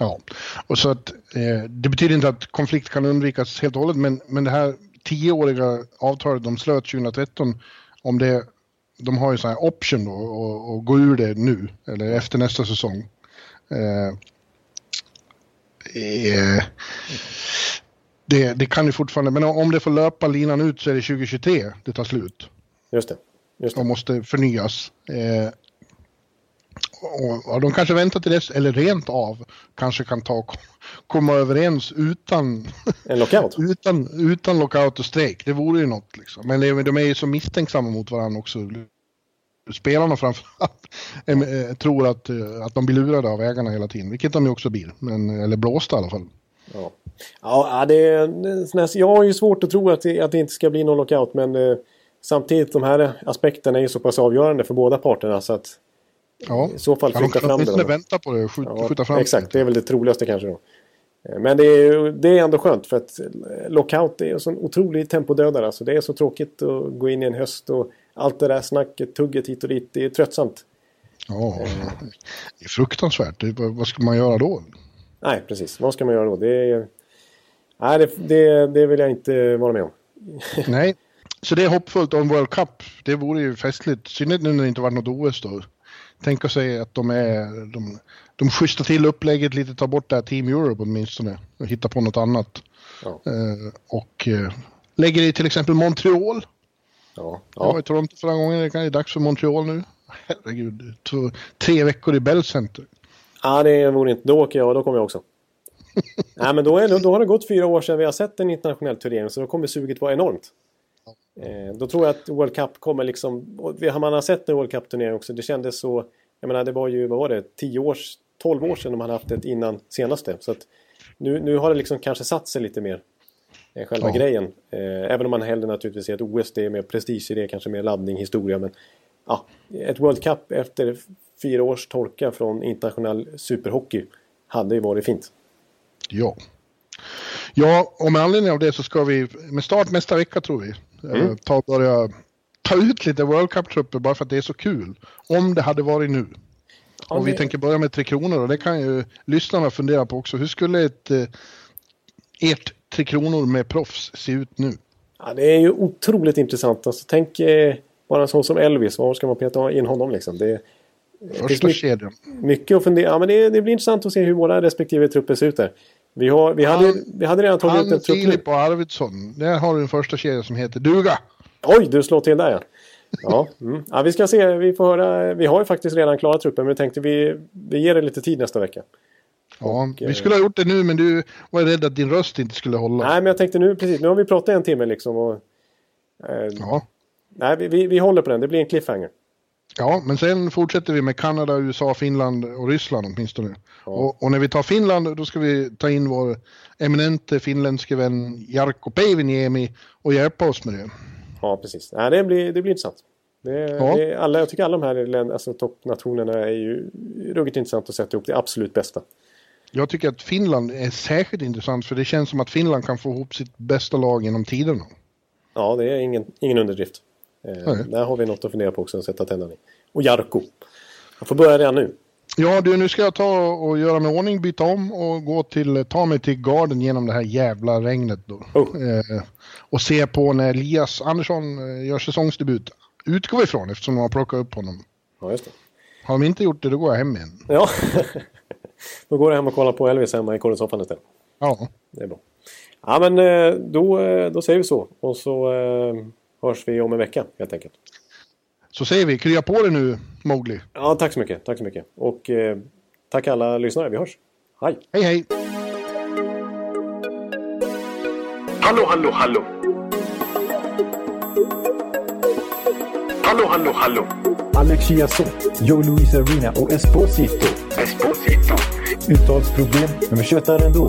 Ja, och så att eh, det betyder inte att konflikt kan undvikas helt och hållet, men, men det här tioåriga avtalet de slöt 2013 om det, de har ju så här option då och, gå ur det nu eller efter nästa säsong. Eh, eh, det, det, kan ju fortfarande, men om det får löpa linan ut så är det 2023 det tar slut. Just det. Just det. Och måste förnyas. Eh, och, de kanske väntar till dess, eller rent av kanske kan ta komma överens utan... En lockout? [LAUGHS] utan, utan lockout och strejk. Det vore ju något liksom. Men det, de är ju så misstänksamma mot varandra också. Spelarna framförallt äh, tror att, äh, att de blir lurade av ägarna hela tiden, vilket de ju också blir. Men, eller blåsta i alla fall. Ja, ja det, jag har ju svårt att tro att det, att det inte ska bli någon lockout, men eh, samtidigt de här aspekterna är ju så pass avgörande för båda parterna så att Ja, i så fall flytta ja, fram det. De vänta på det, skjuta, ja, skjuta fram Exakt, det är väl det troligaste kanske då. Eh, men det är, det är ändå skönt för att lockout är en sån otrolig tempodödare. Alltså det är så tråkigt att gå in i en höst och allt det där snacket, tugget hit och dit. Det är tröttsamt. Ja, det är fruktansvärt. Vad ska man göra då? Nej, precis. Vad ska man göra då? Det, nej, det, det, det vill jag inte vara med om. Nej, så det är hoppfullt om World Cup. Det vore ju festligt, synnerhet nu när det inte varit något OS då. Tänk att säga att de är, de, de schystar till upplägget lite, tar bort det här Team Europe åtminstone och hittar på något annat. Ja. Eh, och eh, lägger i till exempel Montreal. Ja. ja. Jag var i Toronto förra gången, det är dags för Montreal nu. Herregud, två, tre veckor i Bell Center. Ja, det vore inte. Då åker jag och då kommer jag också. [LAUGHS] Nej, men då, är, då har det gått fyra år sedan vi har sett en internationell turnering så då kommer suget vara enormt. Eh, då tror jag att World Cup kommer liksom... Man har sett en World Cup-turnering också. Det kändes så... Jag menar det var ju, vad var det, 10 års, 12 år sedan de hade haft det innan senaste. Så att nu, nu har det liksom kanske satt sig lite mer. Eh, själva ja. grejen. Eh, även om man hellre naturligtvis ser att OS det är mer prestige i det, kanske mer laddning, historia. Men ja, ett World Cup efter fyra års torka från internationell superhockey hade ju varit fint. Ja. Ja, och med anledning av det så ska vi med start nästa vecka tror vi mm. ta börja ta ut lite World Cup-trupper bara för att det är så kul. Om det hade varit nu. Ja, och vi tänker börja med Tre Kronor och det kan ju lyssnarna fundera på också. Hur skulle ett eh, ert Tre Kronor med proffs se ut nu? Ja, det är ju otroligt intressant. Alltså, tänk eh, bara en sån som Elvis. Var ska man peta in honom liksom? Det, Första det kedjan. Mycket att fundera. Ja, men det, det, blir intressant att se hur våra respektive trupper ser ut där. Vi, har, vi, hade, vi hade redan tagit ut en trupp. Filip och Arvidsson. Där har du en första kedja som heter Duga. Oj, du slår till där ja. Ja, mm. ja, vi ska se. Vi får höra. Vi har ju faktiskt redan klarat truppen. Men vi tänkte vi, vi ger det lite tid nästa vecka. Ja, och, vi skulle ha gjort det nu men du var rädd att din röst inte skulle hålla. Nej, men jag tänkte nu precis. Nu har vi pratat en timme liksom. Och, eh, ja. Nej, vi, vi, vi håller på den. Det blir en cliffhanger. Ja, men sen fortsätter vi med Kanada, USA, Finland och Ryssland åtminstone. Ja. Och, och när vi tar Finland då ska vi ta in vår eminente finländske vän Jarkko Päiviniemi och hjälpa oss med det. Ja, precis. Ja, det, blir, det blir intressant. Det, ja. det, alla, jag tycker alla de här alltså, toppnationerna är ju ruggigt intressant att sätta ihop det absolut bästa. Jag tycker att Finland är särskilt intressant för det känns som att Finland kan få ihop sitt bästa lag genom tiderna. Ja, det är ingen, ingen underdrift. Eh, där har vi något att fundera på också, att sätta tänderna i. Och Jarko. Jag får börja redan nu. Ja du, nu ska jag ta och göra mig ordning, byta om och gå till, ta mig till garden genom det här jävla regnet då. Oh. Eh, och se på när Elias Andersson eh, gör säsongsdebut. Utgår ifrån eftersom de har plockat upp honom. Ja, just det. Har de inte gjort det, då går jag hem igen. Ja, [LAUGHS] då går jag hem och kollar på Elvis hemma i korrensoffan istället. Ja. Det är bra. Ja, men eh, då, då säger vi så. Och så hörs vi om en vecka helt enkelt. Så säger vi, krya på dig nu Mowgli. Ja, tack så mycket. Tack så mycket. Och eh, tack alla lyssnare. Vi hörs. Hej! Hej, hej! Hallå, hallå, hallå! Hallå, hallå, hallå! Alex Chiazot, Joe Luis Arena och Esposito. Esposito. Uttalsproblem, men vi tjötar ändå.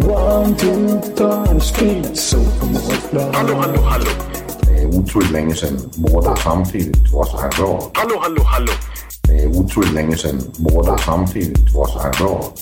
One, two, three, speed, so Hallå, hallå, hallå. Det är otroligt länge sedan båda samtidigt var så här bra. Hallå, hallå, hallå. Det är otroligt länge sedan båda samtidigt var så här bra.